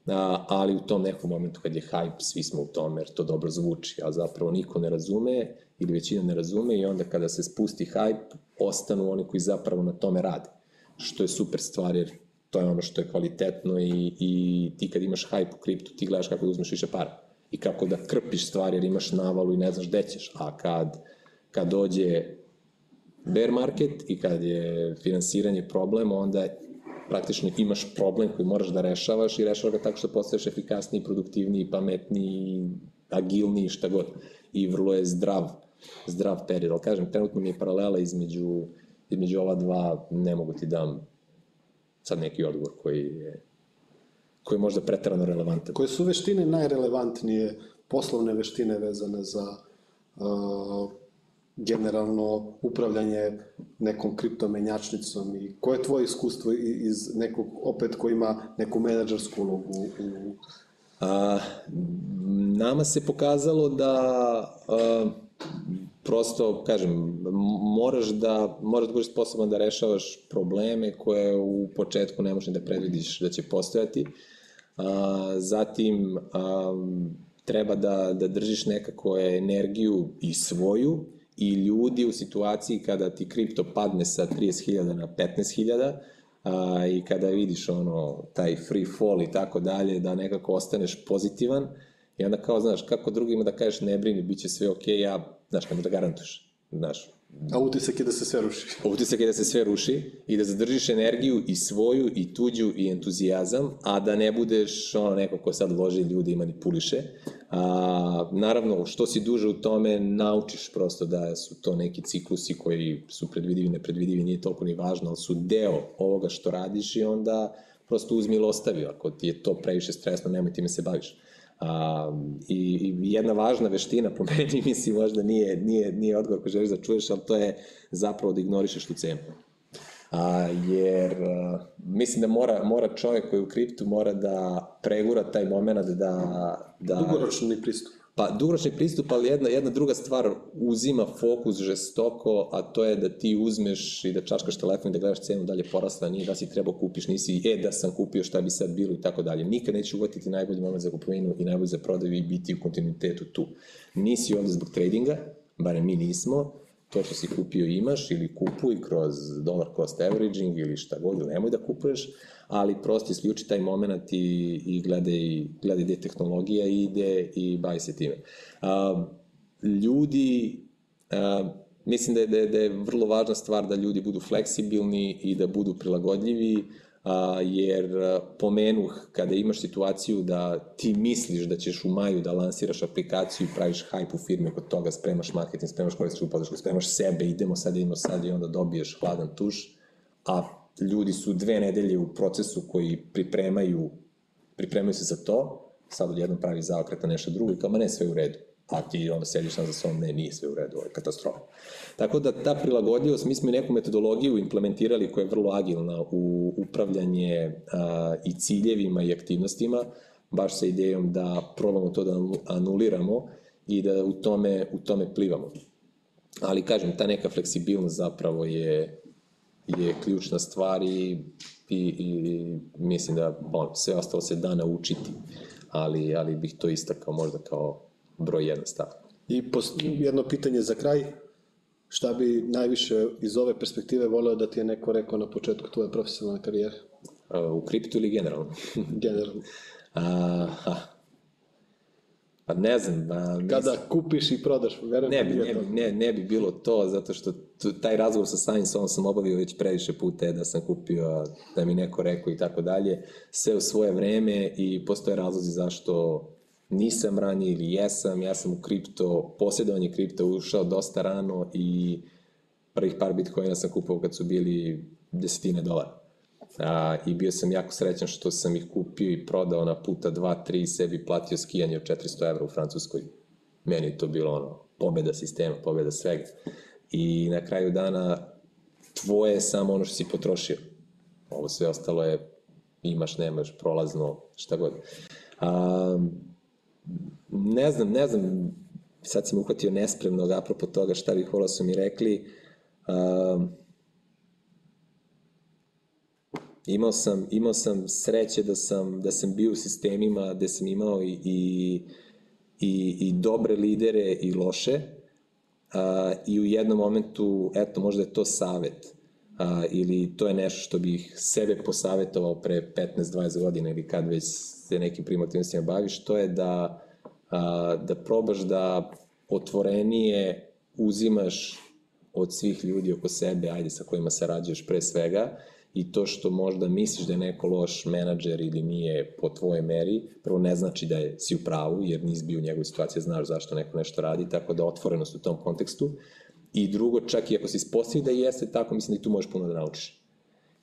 a, ali u tom nekom momentu kad je hype, svi smo u tome, jer to dobro zvuči, a zapravo niko ne razume ili većina ne razume i onda kada se spusti hype, ostanu oni koji zapravo na tome rade, što je super stvar, jer to je ono što je kvalitetno i, i ti kad imaš hype u kriptu, ti gledaš kako da uzmeš više para i kako da krpiš stvari jer imaš navalu i ne znaš gde ćeš, a kad, kad dođe bear market i kad je finansiranje problem, onda praktično imaš problem koji moraš da rešavaš i rešavaš ga tako što postaješ efikasniji, produktivniji, pametniji, agilniji, šta god. I vrlo je zdrav, zdrav period. Ali kažem, trenutno mi je paralela između, između ova dva, ne mogu ti dam sad neki odgovor koji je koji je možda pretarano relevantan. Koje su veštine najrelevantnije, poslovne veštine vezane za uh, generalno upravljanje nekom kriptomenjačnicom i koje je tvoje iskustvo iz nekog, opet ko ima neku menadžersku ulogu u... A, nama se pokazalo da a, prosto, kažem, moraš da, moraš da budeš sposoban da rešavaš probleme koje u početku ne možeš da predvidiš da će postojati. A, zatim, a, treba da, da držiš nekako energiju i svoju i ljudi u situaciji kada ti kripto padne sa 30.000 na 15.000 a, i kada vidiš ono, taj free fall i tako dalje, da nekako ostaneš pozitivan i onda kao, znaš, kako drugima da kažeš ne brini, bit će sve okej, okay, ja znaš, ne da garantuješ, znaš. A utisak je da se sve ruši. A utisak je da se sve ruši i da zadržiš energiju i svoju i tuđu i entuzijazam, a da ne budeš ono neko ko sad loži ljudi i manipuliše. A, naravno, što si duže u tome, naučiš prosto da su to neki ciklusi koji su predvidivi, nepredvidivi, nije toliko ni važno, ali su deo ovoga što radiš i onda prosto uzmi ili ostavi. Ako ti je to previše stresno, nemoj time se baviš. A, i, I jedna važna veština po meni, mislim, možda nije, nije, nije odgovor koji želiš da čuješ, ali to je zapravo da ignorišeš tu cenu. A, jer a, mislim da mora, mora čovjek koji je u kriptu mora da pregura taj moment da... da Dugoročni pristup. Pa dugoročni pristup, ali jedna, jedna druga stvar uzima fokus žestoko, a to je da ti uzmeš i da čačkaš telefon i da gledaš cenu dalje porasla, nije da si trebao kupiš, nisi, e da sam kupio šta bi sad bilo i tako dalje. Nikad nećeš uvatiti najbolji moment za kupovinu i najbolji za prodaju i biti u kontinuitetu tu. Nisi ovde zbog tradinga, barem mi nismo, to što si kupio imaš ili kupuj kroz dollar cost averaging ili šta god, ili nemoj da kupuješ, ali prosto isključi taj moment i, i gledaj, gledaj gde tehnologija ide i bavi se time. A, ljudi, a, mislim da je, da, je, da je vrlo važna stvar da ljudi budu fleksibilni i da budu prilagodljivi, a, jer pomenuh kada imaš situaciju da ti misliš da ćeš u maju da lansiraš aplikaciju i praviš hype u firmi oko toga, spremaš marketing, spremaš korisničku podršku, spremaš sebe, idemo sad, idemo sad i onda dobiješ hladan tuš, a ljudi su dve nedelje u procesu koji pripremaju, pripremaju se za to, sad odjednom pravi zaokret na nešto drugo i kao, ma ne, sve u redu. A ti onda sediš na za svom, ne, nije sve u redu, ovo je katastrofa. Tako da ta prilagodljivost, mi smo i neku metodologiju implementirali koja je vrlo agilna u upravljanje a, i ciljevima i aktivnostima, baš sa idejom da probamo to da anuliramo i da u tome, u tome plivamo. Ali kažem, ta neka fleksibilnost zapravo je, je ključna stvar i, i, i mislim da on, sve ostalo se da naučiti, ali, ali bih to istakao možda kao broj jedan stav. I pos, jedno pitanje za kraj, šta bi najviše iz ove perspektive voleo da ti je neko rekao na početku tvoje profesionalne karijere? U kriptu ili generalno? generalno. A, Pa ne znam. Ba, mis... Kada kupiš i prodaš, verujem. Ne bi, ne, bi, ne, ne bi bilo to, zato što tu, taj razgovor sa Sainzom sam obavio već previše puta, da sam kupio, da mi neko rekao i tako dalje. Sve u svoje vreme i postoje razlozi zašto nisam ranije ili jesam, ja sam u kripto, posjedovanje kripto ušao dosta rano i prvih par bitcoina sam kupao kad su bili desetine dolara. A, I bio sam jako srećan što sam ih kupio i prodao na puta 2, 3 i sebi platio skijanje od 400 evra u Francuskoj. Meni je to bilo ono, pobeda sistema, pobeda svega. I na kraju dana tvoje je samo ono što si potrošio. Ovo sve ostalo je imaš, nemaš, prolazno, šta god. A, ne znam, ne znam, sad si me uhvatio nespremnog apropo toga šta bih volao su mi rekli. A, imao sam, imao sam sreće da sam, da sam bio u sistemima gde sam imao i, i, i, i dobre lidere i loše, a, i u jednom momentu, eto, možda je to savet, a, ili to je nešto što bih sebe posavetovao pre 15-20 godina ili kad već se nekim primotivnostima baviš, to je da, a, da probaš da otvorenije uzimaš od svih ljudi oko sebe, ajde sa kojima sarađuješ pre svega, i to što možda misliš da je neko loš menadžer ili nije po tvojoj meri, prvo ne znači da je, si u pravu, jer nisi bio u njegovoj situaciji, znaš zašto neko nešto radi, tako da otvorenost u tom kontekstu. I drugo, čak i ako se ispostavi da jeste tako, mislim da i tu možeš puno da naučiš.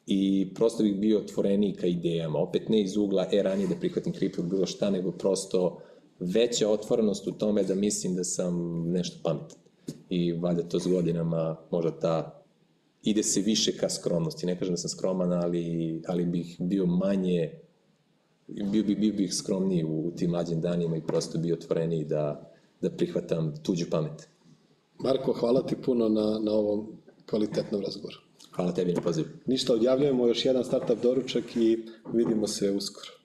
I prosto bih bio otvoreniji ka idejama, opet ne iz ugla, e, ranije da prihvatim kripto bilo šta, nego prosto veća otvorenost u tome da mislim da sam nešto pametan. I valjda to s godinama, možda ta ide se više ka skromnosti. Ne kažem da sam skroman, ali, ali bih bio manje, bio, bio, bio bih skromniji u, u tim mlađim danima i prosto bio otvoreniji da, da prihvatam tuđu pamet. Marko, hvala ti puno na, na ovom kvalitetnom razgovoru. Hvala tebi na pozivu. Ništa, odjavljujemo još jedan startup doručak i vidimo se uskoro.